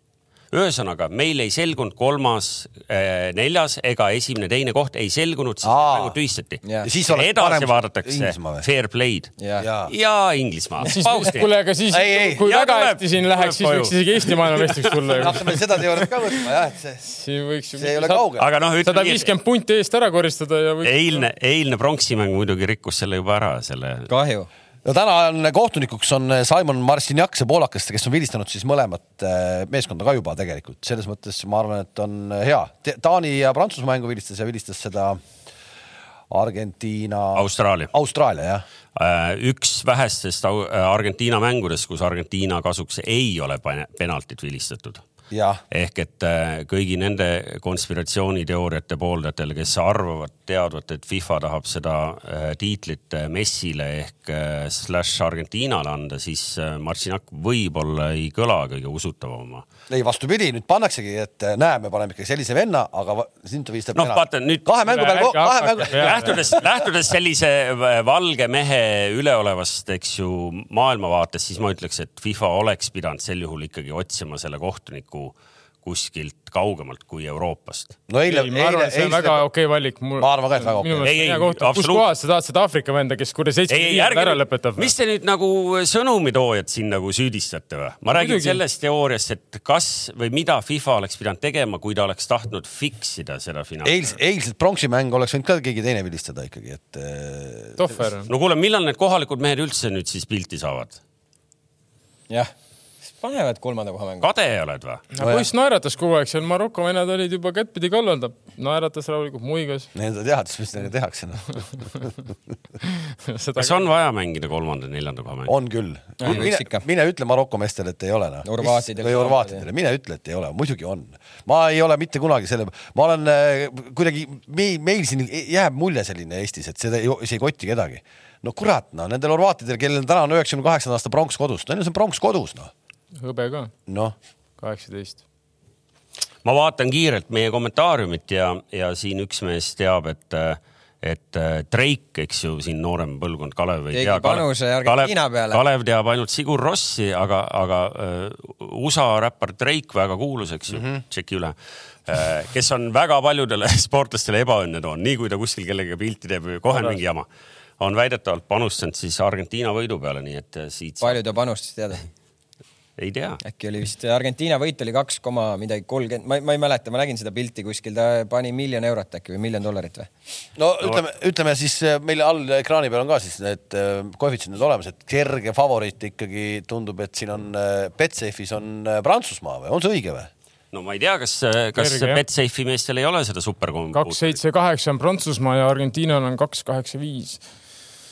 ühesõnaga, meil ei selgunud kolmas äh,, neljas ega esimene, teine koht ei selgunud, siis mängud tühistati. edasi vaadatakse fair play'd ja, ja. ja Inglismaa.
kuule, aga siis, kui väga hästi siin läheks, siis võiks isegi Eesti maailmameistriks tulla
ju. [LAUGHS] hakkame seda teooriat ka võtma jah, et see,
siin võiks
see ei ole kaugel.
aga noh,
sada viiskümmend punti eest ära koristada ja
eilne, eilne pronksimäng muidugi rikkus selle juba ära, selle.
kahju
no täna on kohtunikuks on Simon Marciniak, see poolakas, kes on vilistanud siis mõlemat äh, meeskonda ka juba tegelikult, selles mõttes ma arvan, et on hea. Taani ja Prantsusmaa mängu vilistas ja vilistas seda Argentiina.
Austraalia.
Austraalia jah.
Äh, üks vähestest Argentiina mängudest, kus Argentiina kasuks ei ole penaltit vilistatud ehk et äh, kõigi nende konspiratsiooniteooriate pooldajatel, kes arvavad, teadvat, et FIFA tahab seda äh, tiitlit äh, Messile ehk slaš Argentiinale anda, siis Marcinak võib-olla ei kõla kõige usutavama.
ei, vastupidi, nüüd pannaksegi, et näe, me paneme ikkagi sellise venna, aga siin ta vilistab.
noh, vaata nüüd.
kahe mängu peale, kahe mängu.
lähtudes, lähtudes sellise valge mehe üleolevast, eks ju, maailmavaatest, siis ma ütleks, et FIFA oleks pidanud sel juhul ikkagi otsima selle kohtuniku nagu kuskilt kaugemalt kui Euroopast.
no eile, eile, eile. see on väga okei okay valik.
ma arvan ka, et väga okei okay..
ei, ei, kus kohas sa tahad seda Aafrika venda, kes kuradi seitsekümmend ära lõpetab?
mis te nüüd nagu sõnumitoojat siin nagu süüdistate või? ma räägin Muidugi. sellest teooriast, et kas või mida FIFA oleks pidanud tegema, kui ta oleks tahtnud fix ida seda finaali.
eils, eilset pronksimäng oleks võinud ka keegi teine vilistada ikkagi, et.
Äh, Tohver.
no kuule, millal need kohalikud mehed üldse nüüd siis pilti saavad?
jah panevad kolmanda koha mängu.
kade oled või?
no poiss naeratas kogu aeg seal, Maroko vennad olid juba kättpidi kallal, ta naeratas rahulikult, muigas.
Nende teadis, mis nendega tehakse [LAUGHS] no.
kas on vaja mängida kolmanda-neljanda koha mängu?
on küll. mine, mine ütle Maroko meestele, et ei ole noh. või horvaatidele, mine ütle, et ei ole, muidugi on. ma ei ole mitte kunagi selle, ma olen äh, kuidagi, meil, siin jääb mulje selline Eestis, et seda ei, see ei koti kedagi no kurat, no nendel horvaatidel, kellel täna on üheksakümne kaheksanda aasta pronks kodus, neil on see pronks kodus, noh
hõbe ka.
noh.
kaheksateist.
ma vaatan kiirelt meie kommentaariumit ja, ja siin üks mees teab, et et äh, Drake, eks ju, siin noorem põlvkond, Kalev ei tea.
Kalev,
Kalev teab ainult Sigur Rossi, aga, aga uh, USA räppar Drake, väga kuulus, eks ju mm, -hmm. tšeki üle uh,, kes on väga paljudele [LAUGHS] sportlastele ebaõnne toonud, nii kui ta kuskil kellegagi pilti teeb, kohe mingi jama on väidetavalt panustanud siis Argentiina võidu peale, nii et siit.
palju ta panustas, tead?
Ei tea.
äkki oli vist Argentiina võit oli kaks koma midagi kolmkümmend, ma, ma ei mäleta, ma nägin seda pilti kuskil, ta pani miljon eurot äkki või miljon dollarit või?
no ütleme, ütleme siis äh, meil all ekraani peal on ka siis need äh, koefitsiendid olemas, et kerge favoriit ikkagi tundub, et siin on äh, Betsafe'is on Prantsusmaa või on see õige või?
no ma ei tea, kas, kas Betsafe'i meestel ei ole seda superkompuutrit?
kaks, seitse, kaheksa on Prantsusmaa ja Argentiinal on kaks, kaheksa, viis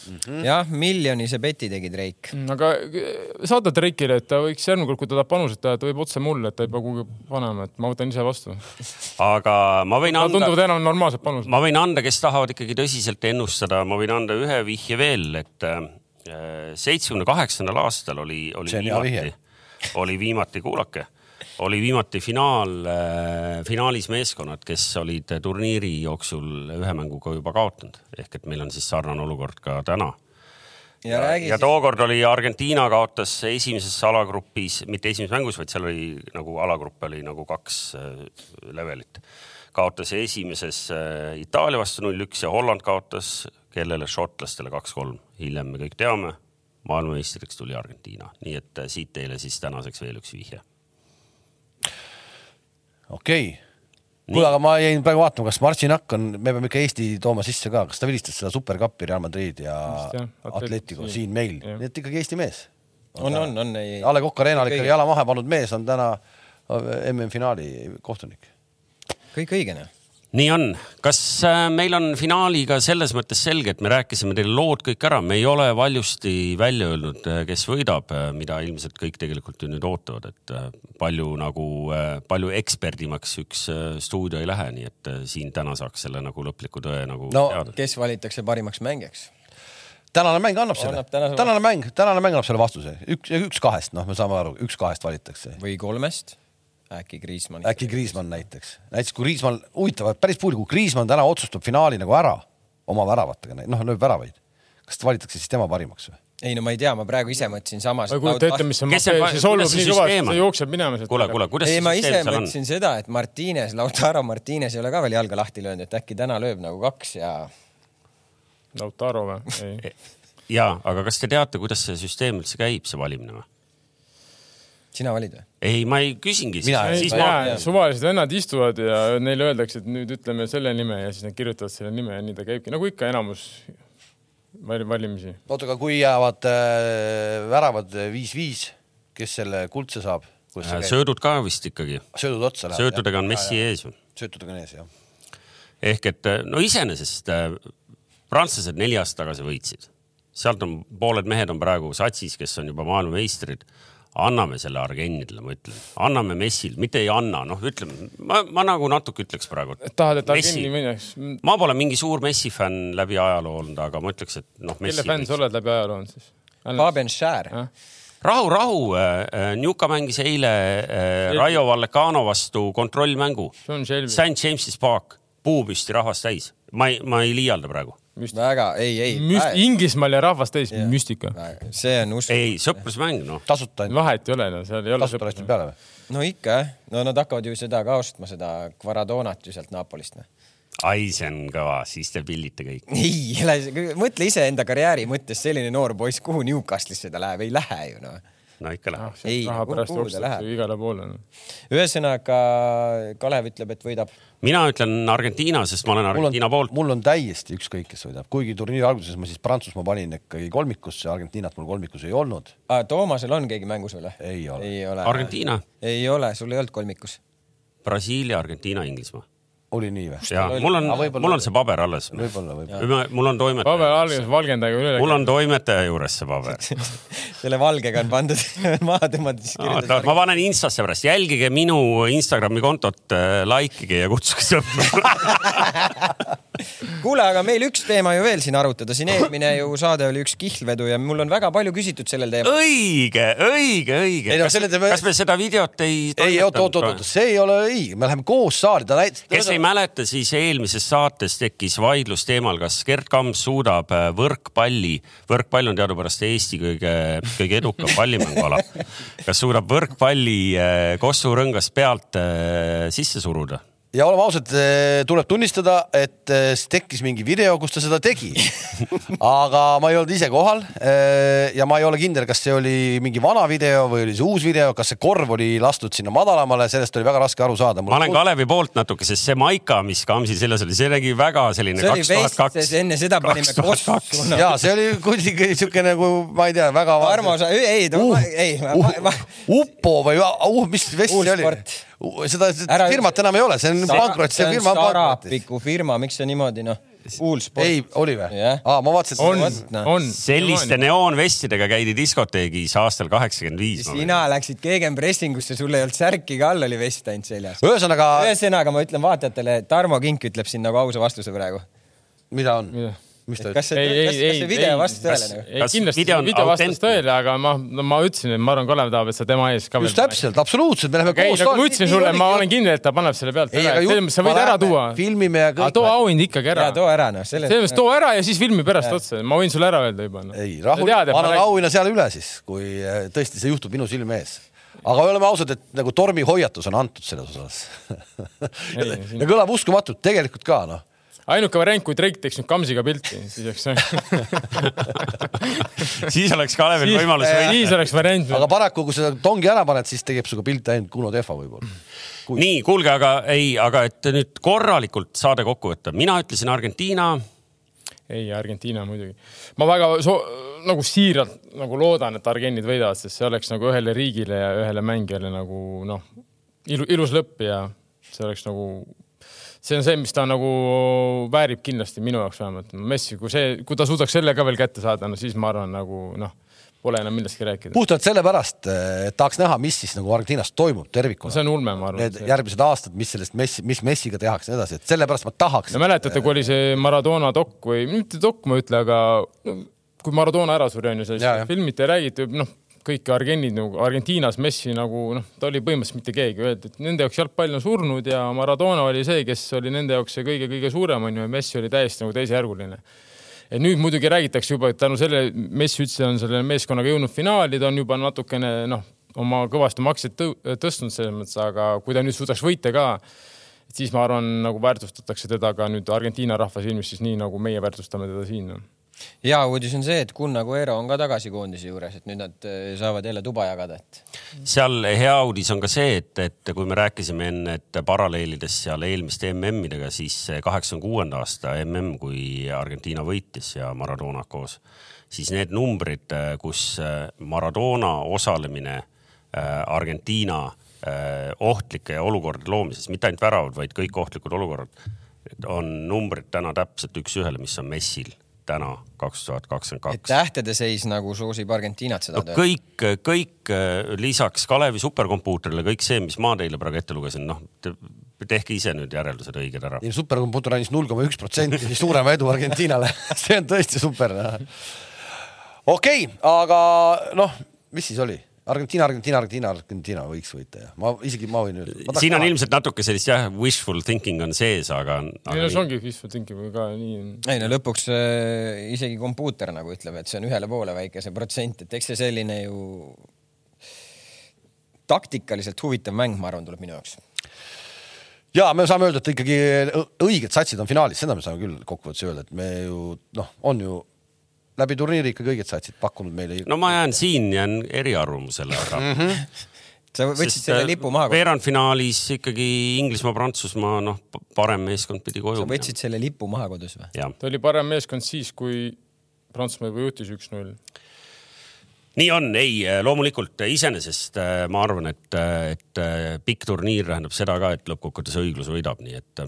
mm -hmm. jah, miljonise beti tegi Drake.
Mm, aga eh, saada Drake'ile, et ta võiks järgmine kord, kui ta tahab panused teha, ta võib otse mulle, et ta ei pea kuhugi panema, et ma võtan ise vastu. [LAUGHS]
aga ma võin anda.
tunduvad enam normaalsed panused.
ma võin anda, kes tahavad ikkagi tõsiselt ennustada, ma võin anda ühe vihje veel, et eh, seitsmekümne kaheksandal aastal oli, oli viimati, oli viimati, kuulake oli viimati finaal, äh, finaalis meeskonnad, kes olid turniiri jooksul ühe mänguga juba kaotanud, ehk et meil on siis sarnane olukord ka täna. ja, ja, ja tookord oli Argentiina kaotas esimeses alagrupis, mitte esimeses mängus, vaid seal oli nagu alagrupp oli nagu kaks äh, levelit. kaotas esimeses äh, Itaalia vastu null-üks ja Holland kaotas kellele, šotlastele kaks-kolm. hiljem me kõik teame, maailmameistriks tuli Argentiina, nii et siit teile siis tänaseks veel üks vihje
okei okay kuule, aga ma jäin praegu vaatama, kas Marcinak on, me peame ikka Eesti tooma sisse ka, kas ta vilistas seda superkappi Real Madrid ja Atletico siin meil, nii et ikkagi Eesti mees.
on, on, on, ei.
A Le Coq Arena'l ikkagi jala maha pannud mees on täna MM-finaali kohtunik.
kõik õige, noh.
Nii on, kas äh, meil on finaaliga selles mõttes selge, et me rääkisime teile lood kõik ära, me ei ole valjusti välja öelnud, äh, kes võidab, äh, mida ilmselt kõik tegelikult ju nüüd ootavad, et palju nagu, palju eksperdimaks üks stuudio ei lähe, nii et siin täna saaks selle nagu lõpliku tõe nagu
no, teada. kes valitakse parimaks mängijaks?
tänane mäng annab selle, tänane mäng, tänane mäng annab selle vastuse, üks, üks kahest, noh, me saame aru, üks kahest valitakse.
või kolmest äkki Kriismann.
äkki Kriismann näiteks, näiteks kui Kriismann, huvitav, päris pull, kui Kriismann täna otsustab finaali nagu ära oma väravatega, noh lööb väravaid, kas valitakse siis tema parimaks või?
ei no ma ei tea, ma praegu ise mõtlesin samas.
ma ei kujuta ette, mis see, see, see solvub nii kõvasti, see jookseb minema.
kuule, kuule, kuidas
ei, ma ise mõtlesin on? seda, et Martines, Lautaro Martines ei ole ka veel jalga lahti löönud, et äkki täna lööb nagu kaks ja.
Lautaro või? [LAUGHS]
ja, aga kas te teate, kuidas see süsteem üldse käib, see valimine või?
Sina valid või?
ei, ma ei küsingi.
suvalised vennad istuvad ja neile öeldakse, et nüüd ütleme selle nime ja siis nad kirjutavad selle nime ja nii ta käibki, nagu ikka enamus valimisi.
oota, aga kui jäävad äh, väravad viis-viis, kes selle kuldse saab?
Äh, söödud ka vist ikkagi.
söödud otsa
läheb. söötudega on Messi ees ju.
söötudega on ees jah.
ehk et äh, no iseenesest äh, prantslased neli aastat tagasi võitsid, sealt on pooled mehed on praegu satsis, kes on juba maailmameistrid anname selle Argenidele, ma ütlen, anname Messil, mitte ei anna, noh, ütleme, ma, ma nagu natuke ütleks praegu.
tahad, et Argeni mineks?
ma pole mingi suur Messi fänn läbi ajaloo olnud, aga ma ütleks, et noh.
kelle fänn sa oled läbi ajaloo olnud siis?
Fabian Schär.
rahu, rahu äh,, äh Njuka mängis eile äh, Raio Vallecano vastu kontrollmängu. St James'is Park, puupüsti rahvast täis, ma ei, ma ei liialda praegu
väga, ei, ei
Müst.... Inglismaal ja rahvas täis yeah., müstika.
see on
uskumatu. ei, sõprusmäng, noh.
tasuta
ainult. vahet ei ole, no seal ei ole.
tasuta lasti peale või?
no ikka jah, no nad hakkavad ju seda ka ostma, seda Guaradonat ju sealt Napolist. Noh.
ai, see on kõva, siis te pillite kõik. [LAUGHS]
ei, mõtle iseenda karjääri mõttes, selline noor poiss, kuhu Newcastle'isse ta läheb, ei lähe ju noh
no ikka läheb
ah,. ei, kuhu ta läheb? igale poole no..
ühesõnaga Kalev ütleb, et võidab.
mina ütlen Argentiina, sest ma olen Argentiina poolt.
mul on täiesti ükskõik, kes võidab, kuigi turniiri alguses ma siis Prantsusmaa panin ikkagi kolmikusse, Argentiinat mul kolmikus ei olnud
ah,. Toomasel on keegi mängus veel
või? ei ole.
ei ole.
Argentiina?
ei ole, sul ei olnud kolmikus.
Brasiilia, Argentiina, Inglismaa
oli nii või?
ja mul on, mul on see paber alles.
võib-olla, võib-olla.
mul on toimetaja.
paber alles, valgendaga üle.
mul on toimetaja juures see paber [LAUGHS]
selle valgega on pandud [LAUGHS] maha tõmmatud,
kirjutatud. ma panen Instasse pärast, jälgige minu Instagrami kontot, äh, likeige ja kutsuge sõpru [LAUGHS]
kuule, aga meil üks teema ju veel siin arutada, siin eelmine ju saade oli üks kihlvedu ja mul on väga palju küsitud sellel teemal.
õige, õige, õige.
No,
kas, teeme... kas me seda videot ei?
ei, oot, oot, oot, see ei ole õige, me läheme koos saali, ta näitas.
kes ei mäleta, siis eelmises saates tekkis vaidlus teemal, kas Gerd Kamps suudab äh, võrkpalli, võrkpall on teadupärast Eesti kõige, kõige edukam pallimänguala. kas suudab võrkpalli äh, Kossu rõngast pealt äh, sisse suruda?
Ja oleme ausad, eh, tuleb tunnistada, et eh, tekkis mingi video, kus ta seda tegi [LAUGHS] aga ma ei olnud ise kohal. Eh, ja ma ei ole kindel, kas see oli mingi vana video või oli see uus video, kas see korv oli lastud sinna madalamale, sellest oli väga raske aru saada.
ma olen Kalevi poolt natuke, sest see maika, mis Kamsil seljas oli, see nägi väga selline kaks tuhat kaks.
enne seda panime kossu.
ja see oli kuidagi siuke nagu, ma ei tea, väga.
Armo, sa, ei, ei.
Uppo või uh, mis vest see oli? Seda Ära... firmat enam ei ole, see on pankrot, see firma on
pankrot. Sarapiku firma, miks see niimoodi noh?
Kuulsport. ei, oli või yeah.? aa, ma vaatasin.
on,
no. on. selliste neoonvestidega käidi diskoteegis aastal kaheksakümmend viis.
sina läksid Gegenpressingusse, sul ei olnud särki ka all, oli vest ainult seljas.
ühesõnaga.
ühesõnaga ma ütlen vaatajatele, Tarmo Kink ütleb siin nagu ausa vastuse praegu.
mida on? Mis
ta ütles? kas see, kas, kas see video vastas tõele nagu?
kindlasti video, video vastas tõele, aga ma, no ma ütlesin, et ma arvan, Kalev tahab, et sa tema ees ka.
just täpselt, absoluutselt, me läheme
okay, koos. ma ütlesin sulle, ma olen kindel, et ta paneb selle pealt üle. sa võid ära tuua.
filmime ja kõik.
too auhind ikkagi ära.
too ära noh.
selles mõttes too ära ja siis filmi pärast otsa, ma võin sulle ära öelda juba
no.. ei, rahu, ma annan auhinna seal üle siis, kui äh, tõesti see juhtub minu silme ees aga oleme ausad, et nagu tormihoiatus on antud selles osas ja kõlab uskumatult, tegelikult ka noh
ainuke variant, kui Drake teeks nüüd Kamsiga pilti, siis oleks [LAUGHS]
siis oleks Kalevil võimalus
võita. siis oleks variant.
aga paraku, kui sa tongi ära paned, siis teeb sinuga pilti ainult Kuno Tehva võib-olla.
Kui... nii, kuulge, aga ei, aga et nüüd korralikult saade kokku võtta, mina ütlesin Argentiina.
ei, Argentiina muidugi. ma väga so nagu siiralt nagu loodan, et Argenid võidavad, sest see oleks nagu ühele riigile ja ühele mängijale nagu noh, ilus lõpp ja see oleks nagu see on see, mis ta nagu väärib kindlasti minu jaoks vähemalt. Messi, kui see, kui ta suudaks selle ka veel kätte saada, no siis ma arvan nagu noh pole enam millestki rääkida.
puhtalt sellepärast, et tahaks näha, mis siis nagu Argentiinas toimub tervikuna.
see on ulme, ma arvan.
Need järgmised aastad, mis sellest Messi, mis Messiga tehakse ja nii edasi, et sellepärast ma tahaks.
no mäletate, kui oli see Maradona dok või mitte dok, ma ei ütle, aga no, kui Maradona ära suri, on ju, sellest filmiti ja räägiti, noh, kõik argennid nagu Argentiinas Messi nagu noh, ta oli põhimõtteliselt mitte keegi, öeldi, et nende jaoks jalgpall on surnud ja Maradona oli see, kes oli nende jaoks see kõige-kõige suurem on ju ja Messi oli täiesti nagu teisejärguline. Et nüüd muidugi räägitakse juba, et tänu sellele Messi üldse on selle meeskonnaga jõudnud finaali, ta on juba natukene noh, oma kõvasti makseid tõ tõstnud selles mõttes, aga kui ta nüüd suudaks võita ka, siis ma arvan, nagu väärtustatakse teda ka nüüd Argentiina rahva silmis siis nii, nagu meie väärtustame teda siin no
hea uudis on see, et Kun Aguero on ka tagasi koondise juures, et nüüd nad äh, saavad jälle tuba jagada, et.
seal hea uudis on ka see, et, et kui me rääkisime enne, et paralleelides seal eelmiste MM-idega, siis kaheksakümne kuuenda aasta MM, kui Argentiina võitis ja Maradona koos, siis need numbrid, kus Maradona osalemine Argentiina ohtlike olukordade loomises, mitte ainult väravad, vaid kõik ohtlikud olukorrad, on numbrid täna täpselt üks-ühele, mis on Messil täna, kaks tuhat kakskümmend kaks.
tähtede seis nagu soosib Argentiinat seda
no, kõik, kõik äh, lisaks Kalevi superkompuutrile, kõik see, mis ma teile praegu ette lugesin, noh te, tehke ise nüüd järeldused õiged ära.
superkompuuter andis null koma üks protsenti suurema edu Argentiinale [LAUGHS] see on tõesti super. okei okay,, aga noh, mis siis oli? Argentiina, Argentiina, Argentiina, Argentiina võiks võita ja ma isegi, ma võin
öelda. siin on ilmselt natuke sellist jah, wishful thinking on sees, aga,
aga. ei no see ongi wishful thinking või ka nii.
ei no lõpuks äh, isegi kompuuter nagu ütleb, et see on ühele poole väike see protsent, et eks see selline ju taktikaliselt huvitav mäng, ma arvan, tuleb minu jaoks
ja me saame öelda, et ikkagi õiged satsid on finaalis, seda me saame küll kokkuvõttes öelda, et me ju noh, on ju läbi turniiri ikkagi õiged satsid pakkunud meile.
no ma jään siin, jään eriarvamusele, aga mm. -hmm
sa võtsid selle äh, lipu maha.
veerandfinaalis ikkagi Inglismaa-Prantsusmaa, noh, parem meeskond pidi koju.
sa võtsid minema. selle lipu maha kodus või?
ta oli parem meeskond siis, kui Prantsusmaa juba juhtis üks-null.
nii on, ei, loomulikult iseenesest äh, ma arvan, et, et äh, pikk turniir tähendab seda ka, et lõppkokkuvõttes õiglus võidab, nii et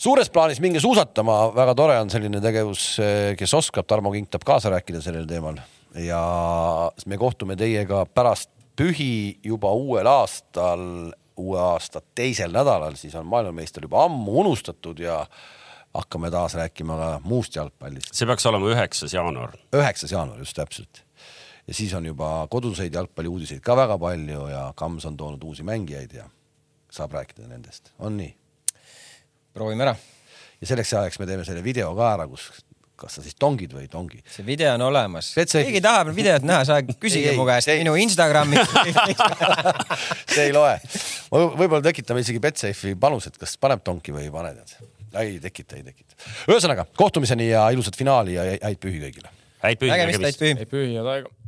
suures plaanis minge suusatama, väga tore on selline tegevus, kes oskab, Tarmo Kink tahab kaasa rääkida sellel teemal ja me kohtume teiega pärast pühi juba uuel aastal, uue aasta teisel nädalal, siis on maailmameister juba ammu unustatud ja hakkame taas rääkima ka muust jalgpallist.
see peaks olema üheksas jaanuar.
üheksas jaanuar, just täpselt. ja siis on juba koduseid jalgpalliuudiseid ka väga palju ja Kams on toonud uusi mängijaid ja saab rääkida nendest, on nii?
Proovime ära.
ja selleks ajaks me teeme selle video ka ära, kus kas sa siis tongid või ei tongi.
see video on olemas. keegi tahab videot näha, sa küsige [LAUGHS] mu käest minu Instagrami [LAUGHS]
see ei loe. võib-olla tekitame isegi Betsafe'i panused, kas paneb tonki või ei pane, tead. ei tekita, ei tekita. ühesõnaga kohtumiseni ja ilusat finaali ja häid pühi kõigile.
häid pühi.
nägemist, häid pühi.
häid pühi, head aega